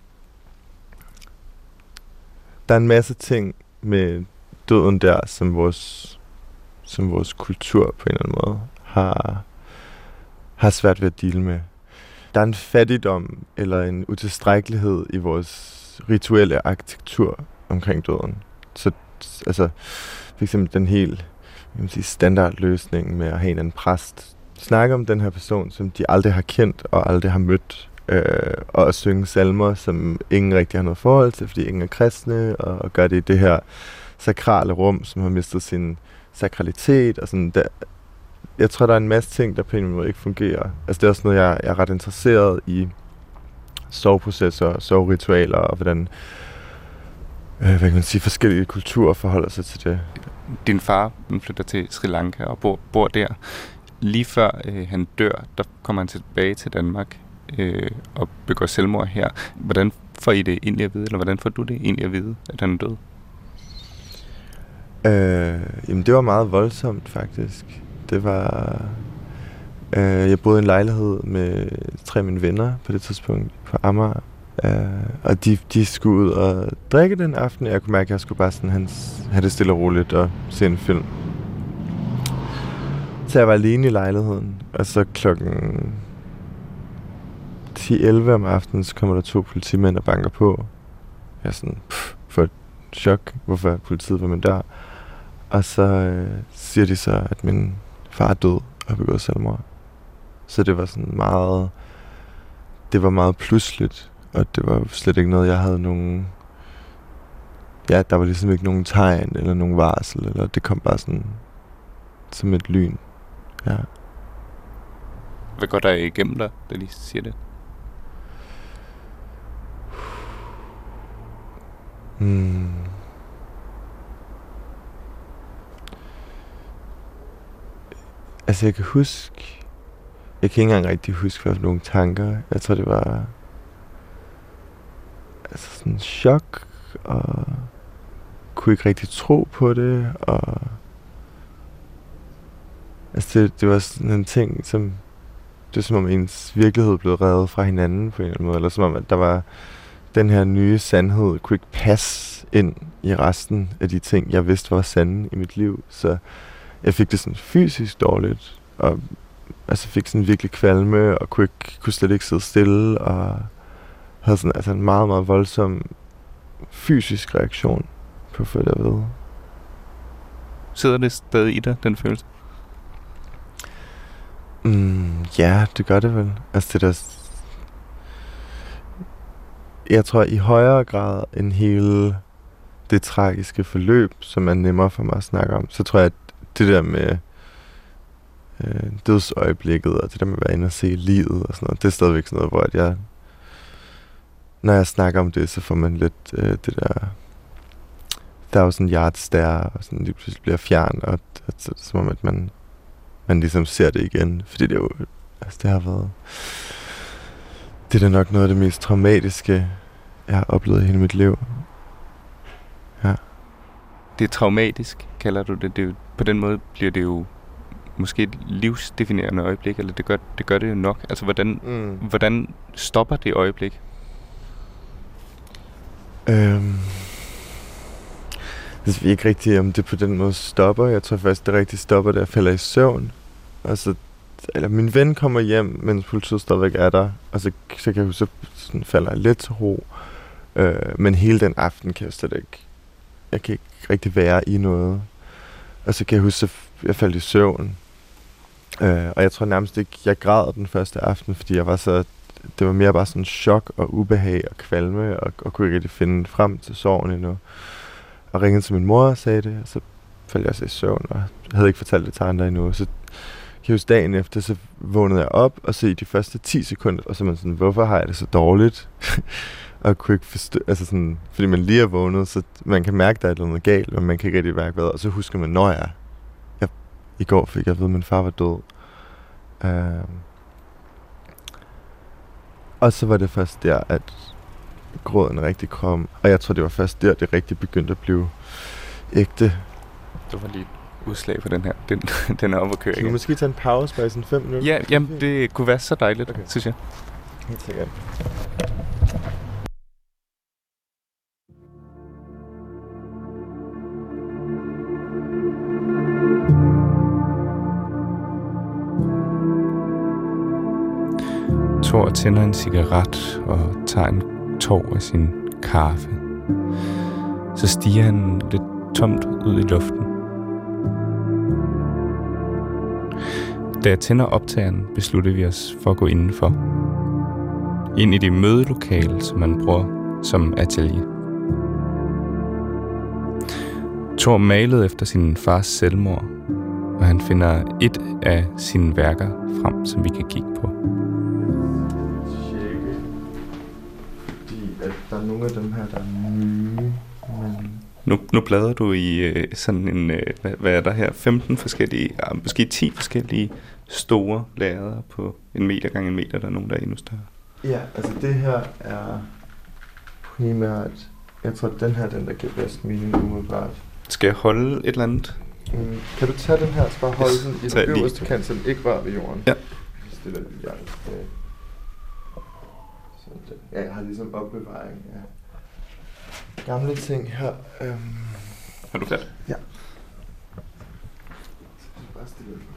der er en masse ting med døden der, som vores, som vores kultur på en eller anden måde har, har svært ved at dele med der er en fattigdom eller en utilstrækkelighed i vores rituelle arkitektur omkring døden. Så altså, for eksempel den helt jeg sige, standardløsning med at have en anden præst snakke om den her person, som de aldrig har kendt og aldrig har mødt, øh, og at synge salmer, som ingen rigtig har noget forhold til, fordi ingen er kristne, og, og gør det i det her sakrale rum, som har mistet sin sakralitet, og sådan, der, jeg tror, der er en masse ting, der på en måde ikke fungerer. Altså det er også noget, jeg, jeg er ret interesseret i soveprocesser, soveritualer og hvordan øh, hvad kan man sige, forskellige kulturer forholder sig til det. Din far flytter til Sri Lanka og bor, bor der. Lige før øh, han dør, der kommer han tilbage til Danmark øh, og begår selvmord her. Hvordan får I det egentlig at vide, eller hvordan får du det egentlig at vide, at han er død? Øh, jamen det var meget voldsomt faktisk det var... Øh, jeg boede i en lejlighed med tre af mine venner på det tidspunkt på Amager. Øh, og de, de skulle ud og drikke den aften. Jeg kunne mærke, at jeg skulle bare sådan hans, have det stille og roligt og se en film. Så jeg var alene i lejligheden. Og så klokken 10-11 om aftenen, så kommer der to politimænd og banker på. Jeg er sådan, pff, for et chok, hvorfor er politiet på min dør. Og så øh, siger de så, at min far er død og begået selvmord. Så det var sådan meget... Det var meget pludseligt, og det var slet ikke noget, jeg havde nogen... Ja, der var ligesom ikke nogen tegn eller nogen varsel, eller det kom bare sådan som et lyn. Ja. Hvad går der igennem dig, da de siger det? Hmm. Altså, jeg kan huske... Jeg kan ikke engang rigtig huske, hvad for nogle tanker. Jeg tror, det var... Altså, sådan chok, og kunne ikke rigtig tro på det, og... Altså, det, det var sådan en ting, som... Det var som om ens virkelighed blev revet fra hinanden på en eller anden måde, eller som om, at der var den her nye sandhed kunne ikke passe ind i resten af de ting, jeg vidste var sande i mit liv. Så jeg fik det sådan fysisk dårligt, og altså fik sådan virkelig kvalme, og kunne, ikke, kunne slet ikke sidde stille, og havde sådan altså en meget, meget voldsom fysisk reaktion på at vide. Sidder det stadig i dig, den følelse? Mm, ja, det gør det vel. Altså det der... Jeg tror i højere grad end hele det tragiske forløb, som er nemmere for mig at snakke om, så tror jeg, at det der med øh, dødsøjeblikket, og det der med at være inde og se livet og sådan noget, det er stadigvæk sådan noget, hvor at jeg, når jeg snakker om det, så får man lidt øh, det der thousand yard stare, og sådan lige pludselig bliver fjern, og, og så, som om at man, man ligesom ser det igen, fordi det er jo, altså det har været, det er da nok noget af det mest traumatiske, jeg har oplevet i hele mit liv. Ja. Det er traumatisk, kalder du det. det er jo, på den måde bliver det jo måske et livsdefinerende øjeblik, eller det gør det, gør det jo nok. Altså, hvordan, Mm. hvordan stopper det øjeblik? Øhm. jeg ved ikke rigtigt, om det på den måde stopper. Jeg tror faktisk, det rigtigt stopper, da jeg falder i søvn. Altså, eller min ven kommer hjem, mens politiet stadigvæk er der, og så, så kan jeg huske, så sådan falder jeg lidt til ro. Øh, men hele den aften kan jeg slet ikke, jeg kan ikke rigtig være i noget. Og så kan jeg huske, at jeg faldt i søvn. Øh, og jeg tror nærmest ikke, jeg græd den første aften, fordi jeg var så, det var mere bare sådan chok og ubehag og kvalme, og, og kunne ikke rigtig finde frem til sorgen endnu. Og ringede til min mor og sagde det, og så faldt jeg så i søvn, og jeg havde ikke fortalt det til andre endnu. Så kan huske dagen efter, så vågnede jeg op, og så i de første 10 sekunder, og så man sådan, hvorfor har jeg det så dårligt? [laughs] og kunne ikke forstå, altså sådan, fordi man lige er vågnet, så man kan mærke, at der er noget galt, men man kan ikke rigtig mærke hvad, og så husker man, når jeg, jeg i går fik jeg at vide, at min far var død. Uh, og så var det først der, at gråden rigtig kom, og jeg tror, det var først der, det rigtig begyndte at blive ægte. Det var lige udslag på den her. Den, [laughs] den er oppe at køre igen. måske tage en pause bare i sådan 5 minutter? Ja, jamen, det kunne være så dejligt, okay. synes jeg. Helt sikkert. Thor tænder en cigaret og tager en tår af sin kaffe. Så stiger han lidt tomt ud i luften. Da jeg tænder optageren, beslutter vi os for at gå indenfor. Ind i det mødelokale, som man bruger som atelier. Thor malede efter sin fars selvmord, og han finder et af sine værker frem, som vi kan kigge på. Nogle af dem her, der er nye, men Nu, nu bladrer du i øh, sådan en, øh, hvad, hvad er der her, 15 forskellige, ja, måske 10 forskellige store lærreder på en meter gange en meter, der er nogen, der er endnu større. ja, altså det her er primært, jeg tror, den her er den, der giver bedst mening umiddelbart. Skal jeg holde et eller andet? Mm, kan du tage den her, så bare holde Yes, den i den øverste kant, så den ikke rører ved jorden? Ja. Stiller lige. Sådan der. Ja, jeg har ligesom opbevaring af gamle ting her. Øhm, Er du den.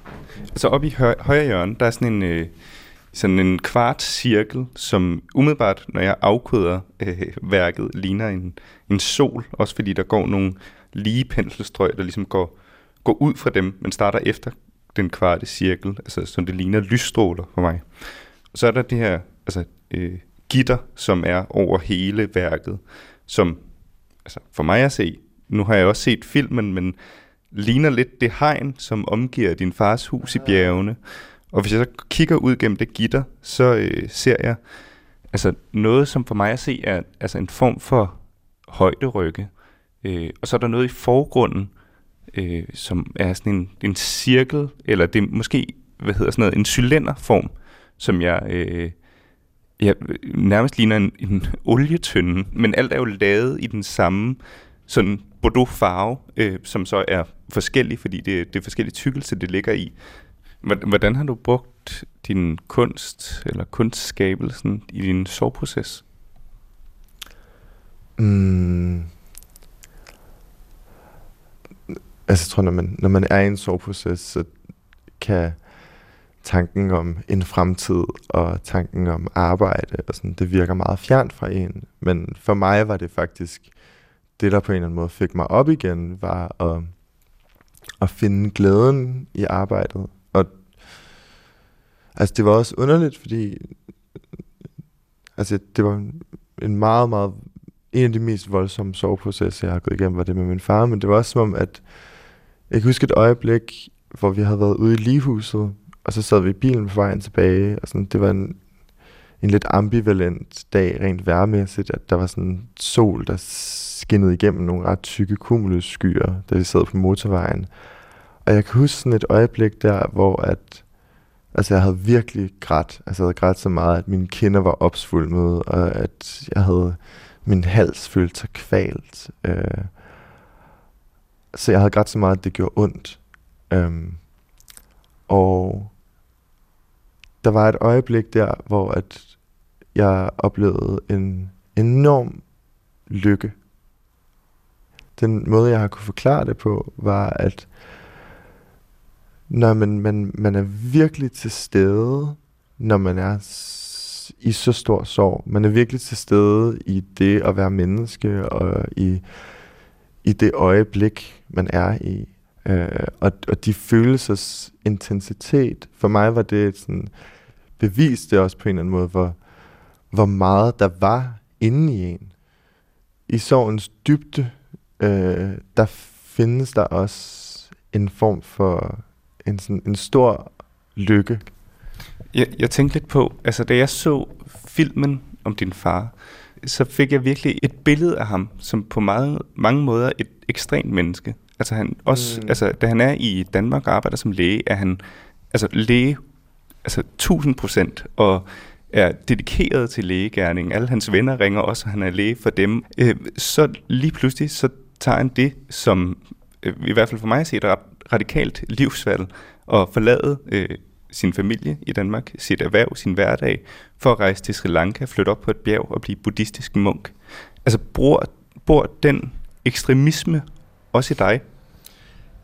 Okay. Så oppe i høj, højre hjørne, der er sådan en, øh, sådan en kvart cirkel, som umiddelbart, når jeg afkoder øh, værket, ligner en, en sol. Også fordi der går nogle lige penselstrøg, der ligesom går, går ud fra dem, men starter efter den kvarte cirkel. Altså, så det ligner lysstråler for mig. Så er der det her altså, øh, gitter, som er over hele værket, som altså, for mig at se, nu har jeg også set filmen, men ligner lidt det hegn, som omgiver din fars hus i bjergene. Og hvis jeg så kigger ud gennem det gitter, så øh, ser jeg altså noget, som for mig at se er altså en form for højderygge. Øh, og så er der noget i forgrunden, øh, som er sådan en, en cirkel, eller det er måske, hvad hedder sådan noget, en cylinderform, som jeg øh, ja, nærmest ligner en, en olietønde, men alt er jo lavet i den samme sådan Bordeaux farve, øh, som så er forskellig, fordi det, det er forskellige tykkelse, det ligger i. Hvordan hvordan har du brugt din kunst, eller kunstskabelsen i din soveproces? Mm. Altså, jeg tror, når man, når man er i en soveproces, så kan tanken om en fremtid og tanken om arbejde og sådan, det virker meget fjernt fra en. Men for mig var det faktisk, det der på en eller anden måde fik mig op igen, var at, at finde glæden i arbejdet. Og altså, det var også underligt, fordi altså, det var en- meget, meget en af de mest voldsomme soveprocesser, jeg har gået igennem, var det med min far, men det var også som om, at jeg kan huske et øjeblik, hvor vi havde været ude i ligehuset, og så sad vi i bilen på vejen tilbage, og sådan, det var en, en lidt ambivalent dag, rent værmæssigt, at der var sådan en sol, der skinnede igennem nogle ret tykke cumulusskyer, da vi sad på motorvejen. Og jeg kan huske sådan et øjeblik der, hvor at, altså jeg havde virkelig grædt, altså jeg havde grædt så meget, at mine kinder var opsvulmet, og at jeg havde min hals følte sig kvalt. Øh, så jeg havde grædt så meget, at det gjorde ondt. Øhm, og der var et øjeblik der, hvor at jeg oplevede en enorm lykke. Den måde, jeg har kunne forklare det på, var, at når man, man, man er virkelig til stede, når man er i så stor sorg. Man er virkelig til stede i det at være menneske, og i, i det øjeblik, man er i. Øh, og, og de følelsers intensitet, for mig var det sådan, beviste også på en eller anden måde, hvor, hvor meget der var inde i en. I sorgens dybde, øh, der findes der også en form for en, sådan, en stor lykke. Jeg, jeg tænkte lidt på, altså da jeg så filmen om din far, så fik jeg virkelig et billede af ham, som på meget, mange måder et ekstremt menneske. Altså, han også, mm. altså da han er i Danmark og arbejder som læge, er han altså læge altså 1000 procent, og er dedikeret til lægegærningen. Alle hans venner ringer også, og han er læge for dem. Øh, så lige pludselig, så tager han det, som øh, i hvert fald for mig at se et radikalt livsvalg, og forlade øh, sin familie i Danmark, sit erhverv, sin hverdag, for at rejse til Sri Lanka, flytte op på et bjerg og blive buddhistisk munk. Altså, bor, bor den ekstremisme også i dig?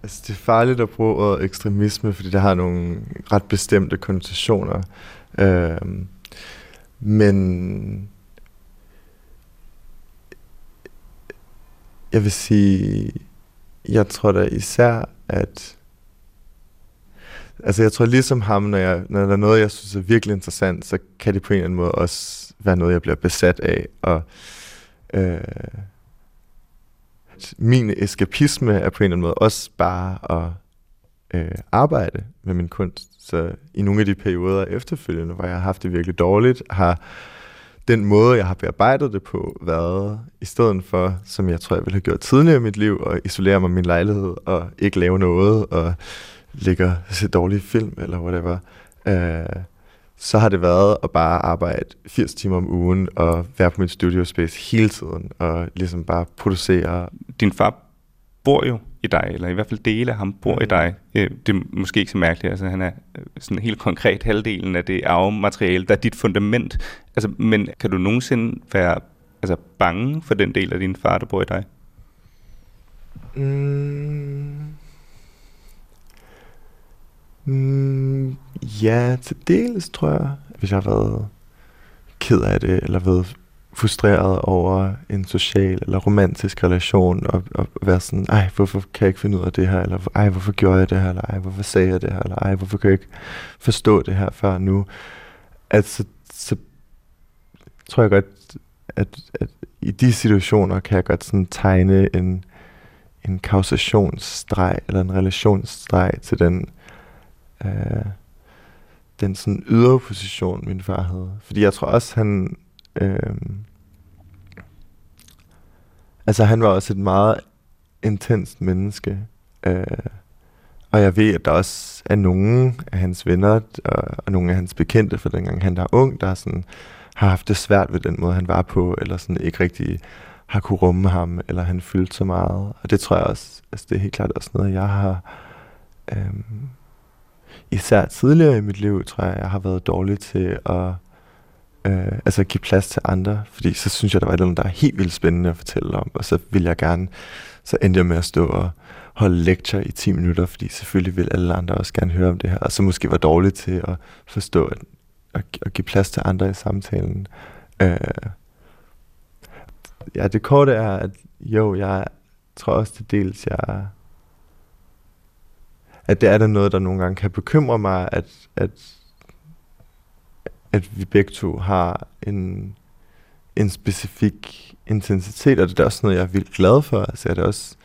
Altså, det er farligt at bruge ordet ekstremisme, fordi det har nogle ret bestemte konnotationer. Øh, men jeg vil sige, jeg tror da især, at Altså jeg tror ligesom ham, når, jeg, når der er noget, jeg synes er virkelig interessant, så kan det på en eller anden måde også være noget, jeg bliver besat af. Og øh, min eskapisme er på en eller anden måde også bare at øh, arbejde med min kunst. Så i nogle af de perioder efterfølgende, hvor jeg har haft det virkelig dårligt, har den måde, jeg har bearbejdet det på, været i stedet for, som jeg tror, jeg ville have gjort tidligere i mit liv, at isolere mig i min lejlighed og ikke lave noget, og ligge og se dårlige film eller whatever, øh, så har det været at bare arbejde 80 timer om ugen og være på mit studio space hele tiden og ligesom bare producere. Din far bor jo i dig, eller i hvert fald dele af ham bor mm. i dig. Øh, det er måske ikke så mærkeligt, altså han er øh, sådan helt konkret halvdelen af det arvemateriale, der er dit fundament. Altså, men kan du nogensinde være altså, bange for den del af din far, der bor i dig? Mm. Mm, ja, til dels tror jeg, hvis jeg har været ked af det, eller været frustreret over en social eller romantisk relation, og, og være sådan, ej, hvorfor kan jeg ikke finde ud af det her, eller ej, hvorfor gjorde jeg det her, eller ej, hvorfor sagde jeg det her, eller ej, hvorfor kan jeg ikke forstå det her før nu, at så, så tror jeg godt, at, at i de situationer kan jeg godt sådan tegne en, en kausationsstreg, eller en relationsstreg til den øh, den sådan ydre position, min far havde. Fordi jeg tror også, han... Øh, altså, han var også et meget intenst menneske. Øh, og jeg ved, at der også er nogle af hans venner og, og nogle af hans bekendte for dengang han var ung, der sådan, har haft det svært ved den måde, han var på, eller sådan ikke rigtig har kunne rumme ham, eller han fyldte så meget. Og det tror jeg også, altså det er helt klart også noget, jeg har øhm, især tidligere i mit liv, tror jeg, jeg har været dårlig til at øh, altså give plads til andre, fordi så synes jeg, der var noget, der er helt vildt spændende at fortælle om, og så vil jeg gerne, så endte jeg med at stå og holde lektier i 10 minutter, fordi selvfølgelig vil alle andre også gerne høre om det her, og så måske var dårlig til at forstå at, at, at give plads til andre i samtalen. Øh, ja, det korte er, at jo, jeg tror også til dels, jeg at det er da noget, der nogle gange kan bekymre mig, at, at, at vi begge to har en, en specifik intensitet, og det er også noget, jeg er vildt glad for. Altså, jeg, er også,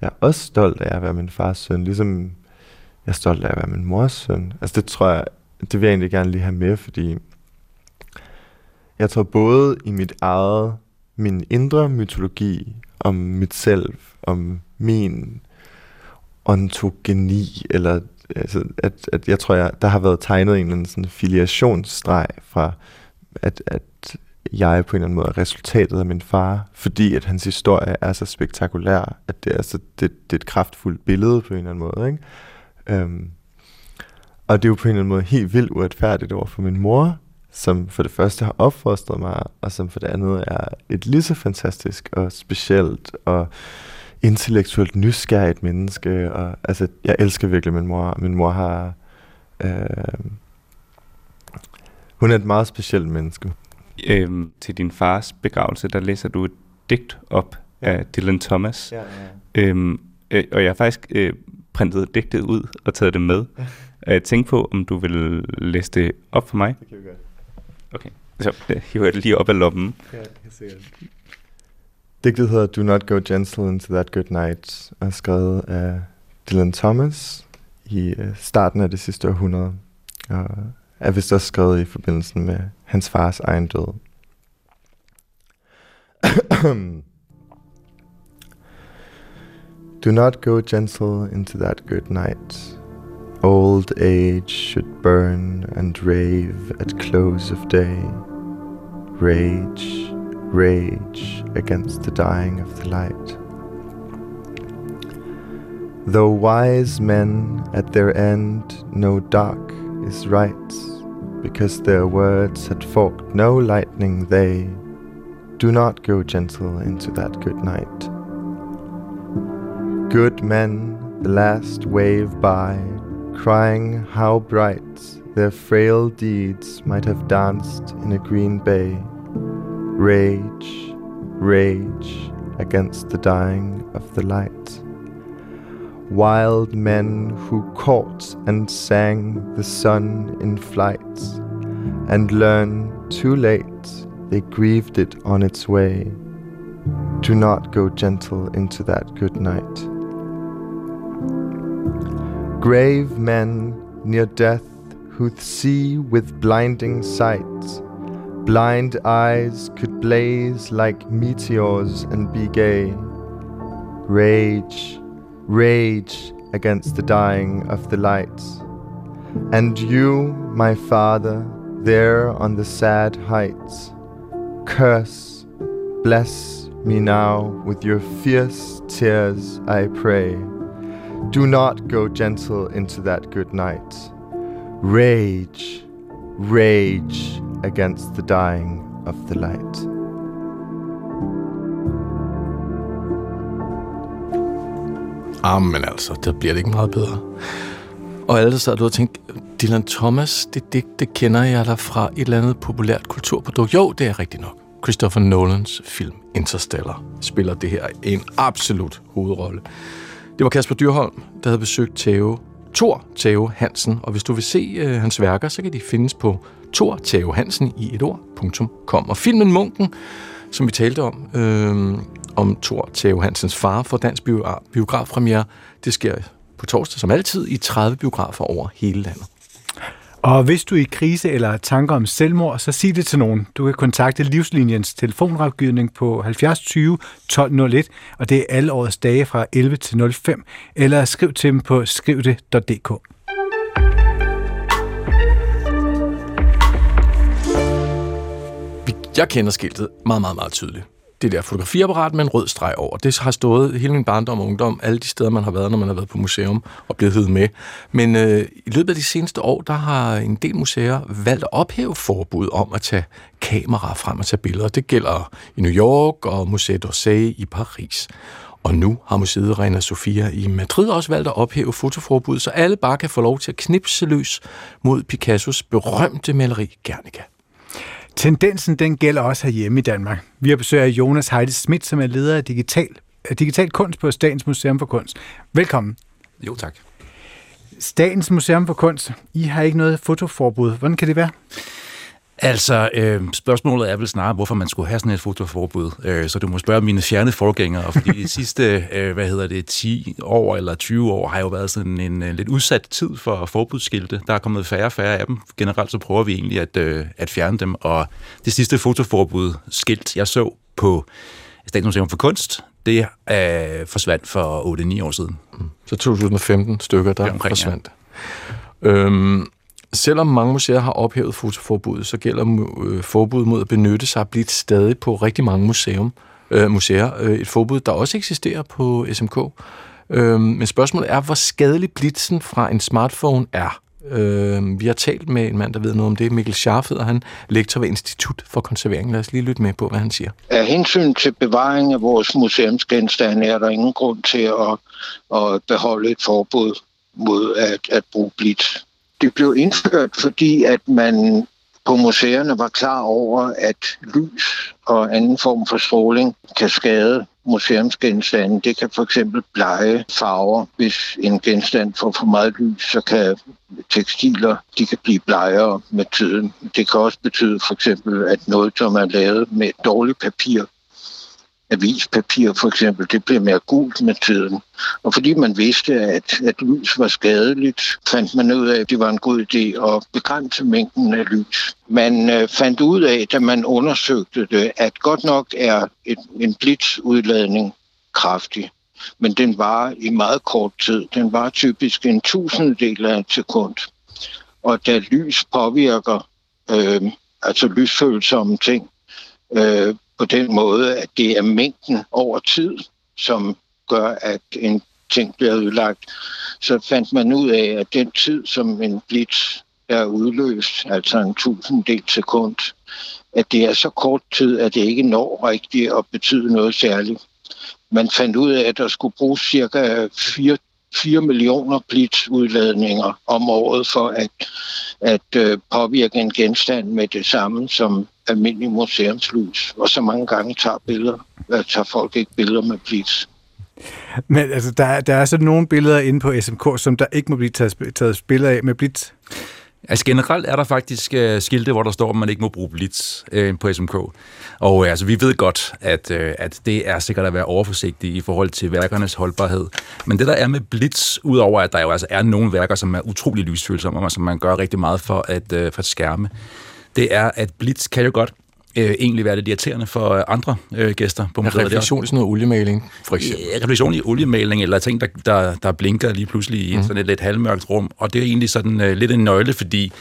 jeg er også stolt af at være min fars søn, ligesom jeg er stolt af at være min mors søn. Altså det tror jeg, det vil jeg egentlig gerne lige have med, fordi jeg tror både i mit eget, min indre mytologi om mit selv, om min ontogeni, eller altså, at, at jeg tror, jeg, der har været tegnet en eller anden sådan filiationsstreg fra, at, at jeg på en eller anden måde er resultatet af min far, fordi at hans historie er så spektakulær, at det er, så, det, det er et kraftfuldt billede på en eller anden måde. Ikke? Øhm, og det er jo på en eller anden måde helt vildt uretfærdigt over for min mor, som for det første har opfostret mig, og som for det andet er et lige så fantastisk og specielt og intellektuelt nysgerrigt menneske. Og, altså, jeg elsker virkelig min mor. Min mor har... Øh, hun er et meget specielt menneske. Øhm, til din fars begravelse, der læser du et digt op ja. af Dylan Thomas. Ja, ja. Øhm, øh, og jeg har faktisk øh, printet digtet ud og taget det med. Og jeg tænkte på, om du vil læse det op for mig. Det kan vi godt. Okay. Så øh, hiver jeg det lige op af lommen. Ja, se det. Digtet hedder Do Not Go Gentle Into That Good Night, og er skrevet af Dylan Thomas i øh, starten af det sidste århundrede, og er vist også skrevet i forbindelse med hans fars egen død. [coughs] Do not go gentle into that good night. Old age should burn and rave at close of day. Rage, rage against the dying of the light. Though wise men at their end know dark is right, because their words had forked no lightning, they do not go gentle into that good night. Good men, the last wave by, crying how bright their frail deeds might have danced in a green bay. Rage, rage against the dying of the light. Wild men who caught and sang the sun in flight, and learned too late they grieved it on its way. Do not go gentle into that good night. Grave men near death who see with blinding sight, blind eyes could blaze like meteors and be gay. Rage, rage against the dying of the light. And you, my father, there on the sad heights, curse, bless me now with your fierce tears, I pray. Do not go gentle into that good night. Rage, rage against the dying of the light. Ah, Amen altså, der bliver det ikke meget bedre. Og alle der sad du og tænkte, Dylan Thomas, det digt, det kender jeg da fra et eller andet populært kulturprodukt. Jo, det er rigtigt nok. Christopher Nolans film Interstellar spiller det her en absolut hovedrolle. Det var Kasper Dyrholm, der havde besøgt Theo, Thor Theo Hansen, og hvis du vil se øh, hans værker, så kan de findes på Thor Theo Hansen i et ord.com. Og filmen Munken, som vi talte om, øh, om Thor Theo Hansens far for dansk bio- biografpremiere, det sker på torsdag som altid i 30 biografer over hele landet. Og hvis du er i krise eller har tanker om selvmord, så sig det til nogen. Du kan kontakte Livslinjens telefonrådgivning på 70 20 1201, og det er alle årets dage fra 11 til 05, eller skriv til dem på skrivdet.dk. Jeg kender skiltet meget, meget, meget tydeligt. Det der fotografiapparat med en rød streg over. Det har stået hele min barndom og ungdom, alle de steder, man har været, når man har været på museum og blevet hævet med. Men øh, i løbet af de seneste år, der har en del museer valgt at ophæve forbud om at tage kamera frem og tage billeder. Det gælder i New York og Museet d'Orsay i Paris. Og nu har museet Reina Sofia i Madrid også valgt at ophæve fotoforbud, så alle bare kan få lov til at knipse løs mod Picassos berømte maleri Guernica. Tendensen den gælder også herhjemme i Danmark. Vi har besøg af Jonas Heide Schmidt, som er leder af digital, af digital kunst på Statens Museum for Kunst. Velkommen. Jo, tak. Statens Museum for Kunst, I har ikke noget fotoforbud. Hvordan kan det være? Altså, øh, spørgsmålet er vel snarere, hvorfor man skulle have sådan et fotoforbud. Øh, så du må spørge mine fjerne forgængere, fordi de [laughs] sidste, øh, hvad hedder det, 10 år eller 20 år har jo været sådan en øh, lidt udsat tid for forbudsskilte. Der er kommet færre og færre af dem. Generelt så prøver vi egentlig at, øh, at fjerne dem, og det sidste fotoforbud skilt, jeg så på Statens Museum for Kunst, det øh, forsvandt for 8-9 år siden. Så 2015 stykker, der Deromkring, ja. forsvandt. Øhm, selvom mange museer har ophævet fotoforbuddet, så gælder øh, forbud mod at benytte sig af blidt stadig på rigtig mange museum, øh, museer. Øh, et forbud, der også eksisterer på SMK. Øh, men spørgsmålet er, hvor skadelig blitzen fra en smartphone er. Øh, vi har talt med en mand, der ved noget om det. Mikkel Scharf hedder han, lektor ved Institut for Konservering. Lad os lige lytte med på, hvad han siger. Af hensyn til bevaring af vores museumsgenstande er der ingen grund til at, at beholde et forbud mod at, at bruge blitz. Det blev indført, fordi at man på museerne var klar over, at lys og anden form for stråling kan skade museumsgenstande. Det kan for eksempel blege farver. Hvis en genstand får for meget lys, så kan tekstiler de kan blive blegere med tiden. Det kan også betyde for eksempel, at noget, som er lavet med dårligt papir, avispapir for eksempel, det blev mere gult med tiden. Og fordi man vidste, at, at lys var skadeligt, fandt man ud af, at det var en god idé at begrænse mængden af lys. Man øh, fandt ud af, da man undersøgte det, at godt nok er et, en blitzudladning kraftig, men den var i meget kort tid. Den var typisk en tusindedel af et sekund. Og da lys påvirker, øh, altså lysfølsomme ting, øh, på den måde, at det er mængden over tid, som gør, at en ting bliver udlagt, så fandt man ud af, at den tid, som en blitz er udløst, altså en tusinddel sekund, at det er så kort tid, at det ikke når rigtigt at betyde noget særligt. Man fandt ud af, at der skulle bruges cirka 4, 4 millioner blitzudladninger om året for at, at øh, påvirke en genstand med det samme som almindelig museumslys. Og så mange gange tager, billeder, tager folk ikke billeder med blitz. Men altså, der, der er så nogle billeder inde på SMK, som der ikke må blive taget, taget billeder af med blitz. Altså generelt er der faktisk uh, skilte, hvor der står, at man ikke må bruge blitz uh, på SMK. Og uh, altså, vi ved godt, at, uh, at det er sikkert at være overforsigtig i forhold til værkernes holdbarhed. Men det der er med blitz, udover at der jo altså er nogle værker, som er utrolig lysfølsomme, og som man gør rigtig meget for at, uh, for at skærme, det er, at blitz kan jo godt øh, egentlig være lidt irriterende for øh, andre øh, gæster på museet. refleksion i sådan noget oliemaling, for eksempel. Ja, refleksion i oliemaling, eller ting, der, der, der blinker lige pludselig i mm. sådan et lidt halvmørkt rum. Og det er egentlig sådan øh, lidt en nøgle, fordi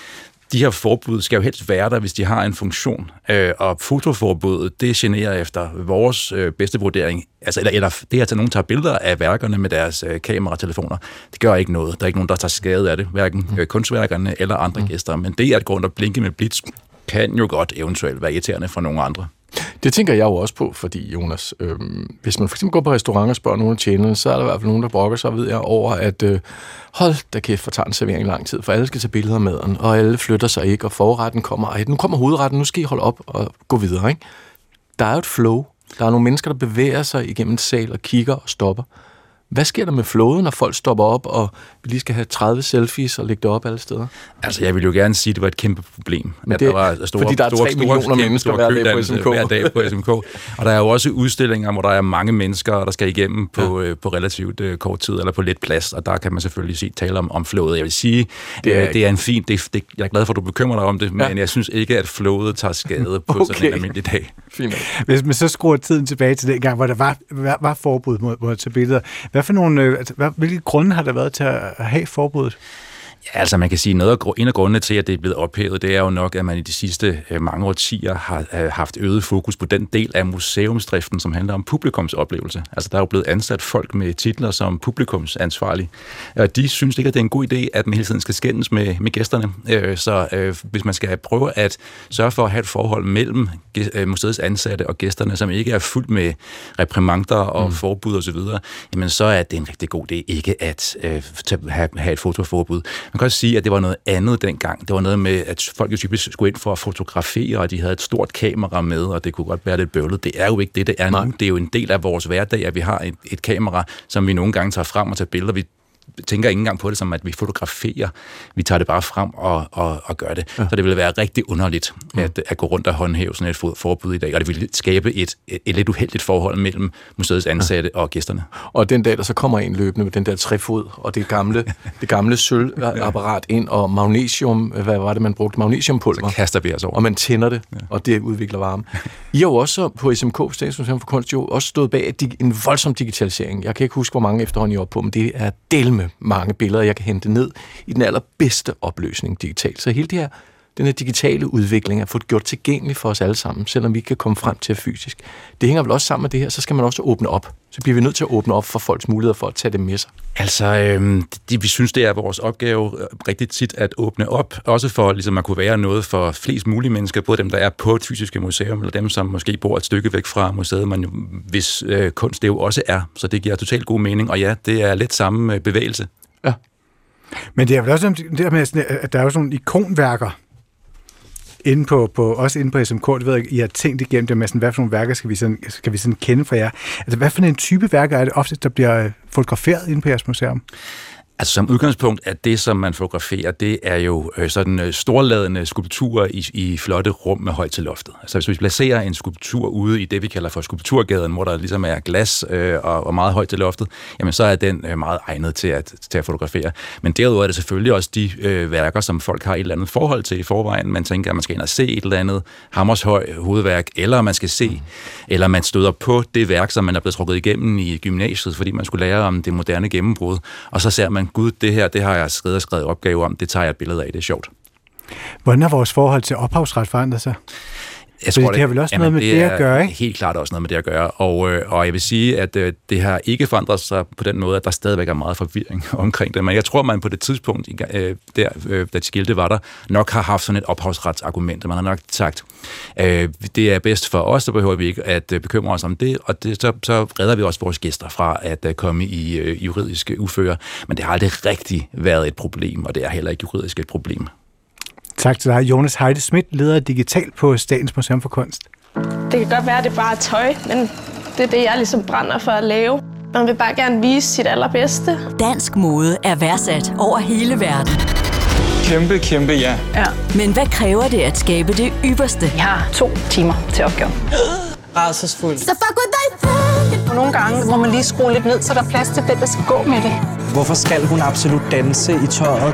de her forbud skal jo helst være der, hvis de har en funktion. Øh, og fotoforbuddet, det generer efter vores øh, bedste vurdering. Altså, eller, eller det at nogen tager billeder af værkerne med deres øh, kameratelefoner, det gør ikke noget. Der er ikke nogen, der tager skade af det, hverken mm. øh, kunstværkerne eller andre mm. gæster. Men det at gå rundt og blinke med blitz, kan jo godt eventuelt være irriterende for nogle andre. Det tænker jeg jo også på, fordi Jonas, øh, hvis man for eksempel går på restaurant og spørger nogle af tjenerne, så er der i hvert fald nogen, der brokker sig, ved jeg, over, at øh, hold da kæft, for tager en servering lang tid, for alle skal tage billeder med den, og alle flytter sig ikke, og forretten kommer, ej, nu kommer hovedretten, nu skal I holde op og gå videre, ikke? Der er jo et flow. Der er nogle mennesker, der bevæger sig igennem en sal og kigger og stopper. Hvad sker der med flowet, når folk stopper op, og vi lige skal have 30 selfies og lægge det op alle steder? Altså, jeg vil jo gerne sige, at det var et kæmpe problem. Men det, der var store, fordi der er 3 store, millioner store, mennesker hver dag på SMK. Hver dag på SMK. Og der er jo også udstillinger, hvor der er mange mennesker, der skal igennem på, ja. øh, på relativt øh, kort tid, eller på lidt plads, og der kan man selvfølgelig sige, tale om, om flådet. Jeg vil sige, det er, øh, det er en fin... Det, det, jeg er glad for, at du bekymrer dig om det, ja. men jeg synes ikke, at flådet tager skade på okay. sådan en almindelig dag. Fint. Hvis man så skruer tiden tilbage til den gang, hvor der var, var, var forbud mod, mod at tage billeder, hvad for nogle, øh, altså, hvad, hvilke grunde har der været til at have forbuddet? Ja, altså man kan sige, noget af, en af grundene til, at det er blevet ophævet, det er jo nok, at man i de sidste øh, mange årtier har øh, haft øget fokus på den del af museumsdriften, som handler om publikumsoplevelse. Altså der er jo blevet ansat folk med titler som publikumsansvarlig. Og de synes ikke, at det er en god idé, at man hele tiden skal skændes med, med gæsterne. Øh, så hvis man skal prøve at sørge for at have et forhold mellem museets ansatte og gæsterne, som ikke er fuldt med reprimander og mm. forbud osv., jamen så er det en rigtig god idé ikke at have, have et fotoforbud. Man kan også sige, at det var noget andet dengang. Det var noget med, at folk jo typisk skulle ind for at fotografere, og de havde et stort kamera med, og det kunne godt være lidt bøvlet. Det er jo ikke det, det er Nej. nu. Det er jo en del af vores hverdag, at vi har et, et kamera, som vi nogle gange tager frem og tager billeder. Vi tænker ikke engang på det som, at vi fotograferer. Vi tager det bare frem og, og, og gør det. Ja. Så det ville være rigtig underligt at, at gå rundt og håndhæve sådan et forbud i dag, og det ville skabe et, et, lidt uheldigt forhold mellem museets ansatte ja. og gæsterne. Og den dag, der så kommer en løbende med den der trefod og det gamle, [laughs] det gamle sølvapparat ind, og magnesium, hvad var det, man brugte? Magnesiumpulver. Så kaster vi os over. Og man tænder det, ja. og det udvikler varme. I har jo også på SMK, Statsmuseum for Kunst, jo også stået bag en voldsom digitalisering. Jeg kan ikke huske, hvor mange efterhånden I er på, men det er del med mange billeder, jeg kan hente ned i den allerbedste opløsning digitalt. Så hele det her den her digitale udvikling, at få det gjort tilgængeligt for os alle sammen, selvom vi ikke kan komme frem til fysisk. Det hænger vel også sammen med det her, så skal man også åbne op. Så bliver vi nødt til at åbne op for folks muligheder for at tage det med sig. Altså, øh, det, vi synes, det er vores opgave øh, rigtig tit at åbne op, også for ligesom at kunne være noget for flest mulige mennesker, både dem, der er på et fysiske museum, eller dem, som måske bor et stykke væk fra museet, men hvis øh, kunst det jo også er. Så det giver totalt god mening, og ja, det er lidt samme øh, bevægelse. Ja. Men det er vel også det der med, at der er jo sådan nogle ikonværker, inde på, på, også inde på SMK, det ved jeg, I har tænkt igennem det med, sådan, hvad for nogle værker skal vi, sådan, skal vi sådan kende fra jer? Altså, hvad for en type værker er det ofte, der bliver øh, fotograferet inde på jeres museum? Altså som udgangspunkt er det, som man fotograferer, det er jo øh, sådan øh, storladende skulpturer i, i flotte rum med højt til loftet. Altså hvis vi placerer en skulptur ude i det, vi kalder for skulpturgaden, hvor der ligesom er glas øh, og, og meget højt til loftet, jamen så er den øh, meget egnet til at, til at fotografere. Men derudover er det selvfølgelig også de øh, værker, som folk har et eller andet forhold til i forvejen. Man tænker, at man skal ind og se et eller andet Hammershøj hovedværk, eller man skal se, eller man støder på det værk, som man er blevet trukket igennem i gymnasiet, fordi man skulle lære om det moderne gennembrud, og så ser man gud, det her, det har jeg skrevet og skrevet opgave om, det tager jeg et billede af, det er sjovt. Hvordan har vores forhold til ophavsret forandret sig? Jeg tror, det, har vel også jamen, noget med det, det at gøre, ikke? helt klart også noget med det at gøre. Og, øh, og jeg vil sige, at øh, det har ikke forandret sig på den måde, at der stadigvæk er meget forvirring [laughs] omkring det. Men jeg tror, man på det tidspunkt, øh, der, øh, da skilte var der, nok har haft sådan et ophavsretsargument. Man har nok sagt, øh, det er bedst for os, så behøver vi ikke at øh, bekymre os om det, og det, så, så redder vi også vores gæster fra at uh, komme i øh, juridiske uføre. Men det har aldrig rigtig været et problem, og det er heller ikke juridisk et problem. Tak til dig, Jonas Heide Schmidt, leder digitalt på Statens Museum for Kunst. Det kan godt være, at det er bare tøj, men det er det, jeg ligesom brænder for at lave. Man vil bare gerne vise sit allerbedste. Dansk mode er værdsat over hele verden. Kæmpe, kæmpe ja. ja. Men hvad kræver det at skabe det ypperste? Jeg har to timer til opgaven. [gasps] Rædselsfuld. Så fuck with dig! Nogle gange må man lige skrue lidt ned, så der er plads til den, der skal gå med det. Hvorfor skal hun absolut danse i tøjet?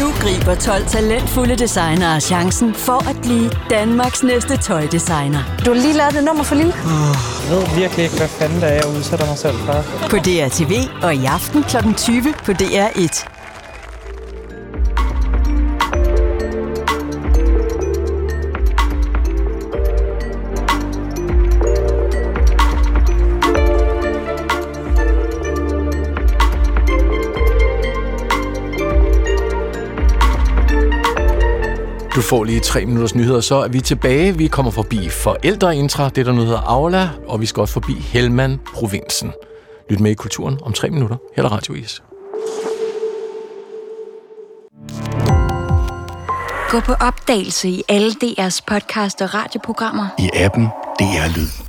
Nu griber 12 talentfulde designere chancen for at blive Danmarks næste tøjdesigner. Du har lige lavet det nummer for lille. Jeg ved virkelig ikke, hvad fanden det er, jeg udsætter mig selv for. På DRTV og i aften kl. 20 på DR1. Du får lige tre minutters nyheder, så er vi tilbage. Vi kommer forbi forældreintra, det der nu hedder Aula, og vi skal også forbi Helmand Provinsen. Lyt med i kulturen om tre minutter. Her er Radio Is. Gå på opdagelse i alle DR's podcast og radioprogrammer. I appen DR Lyd.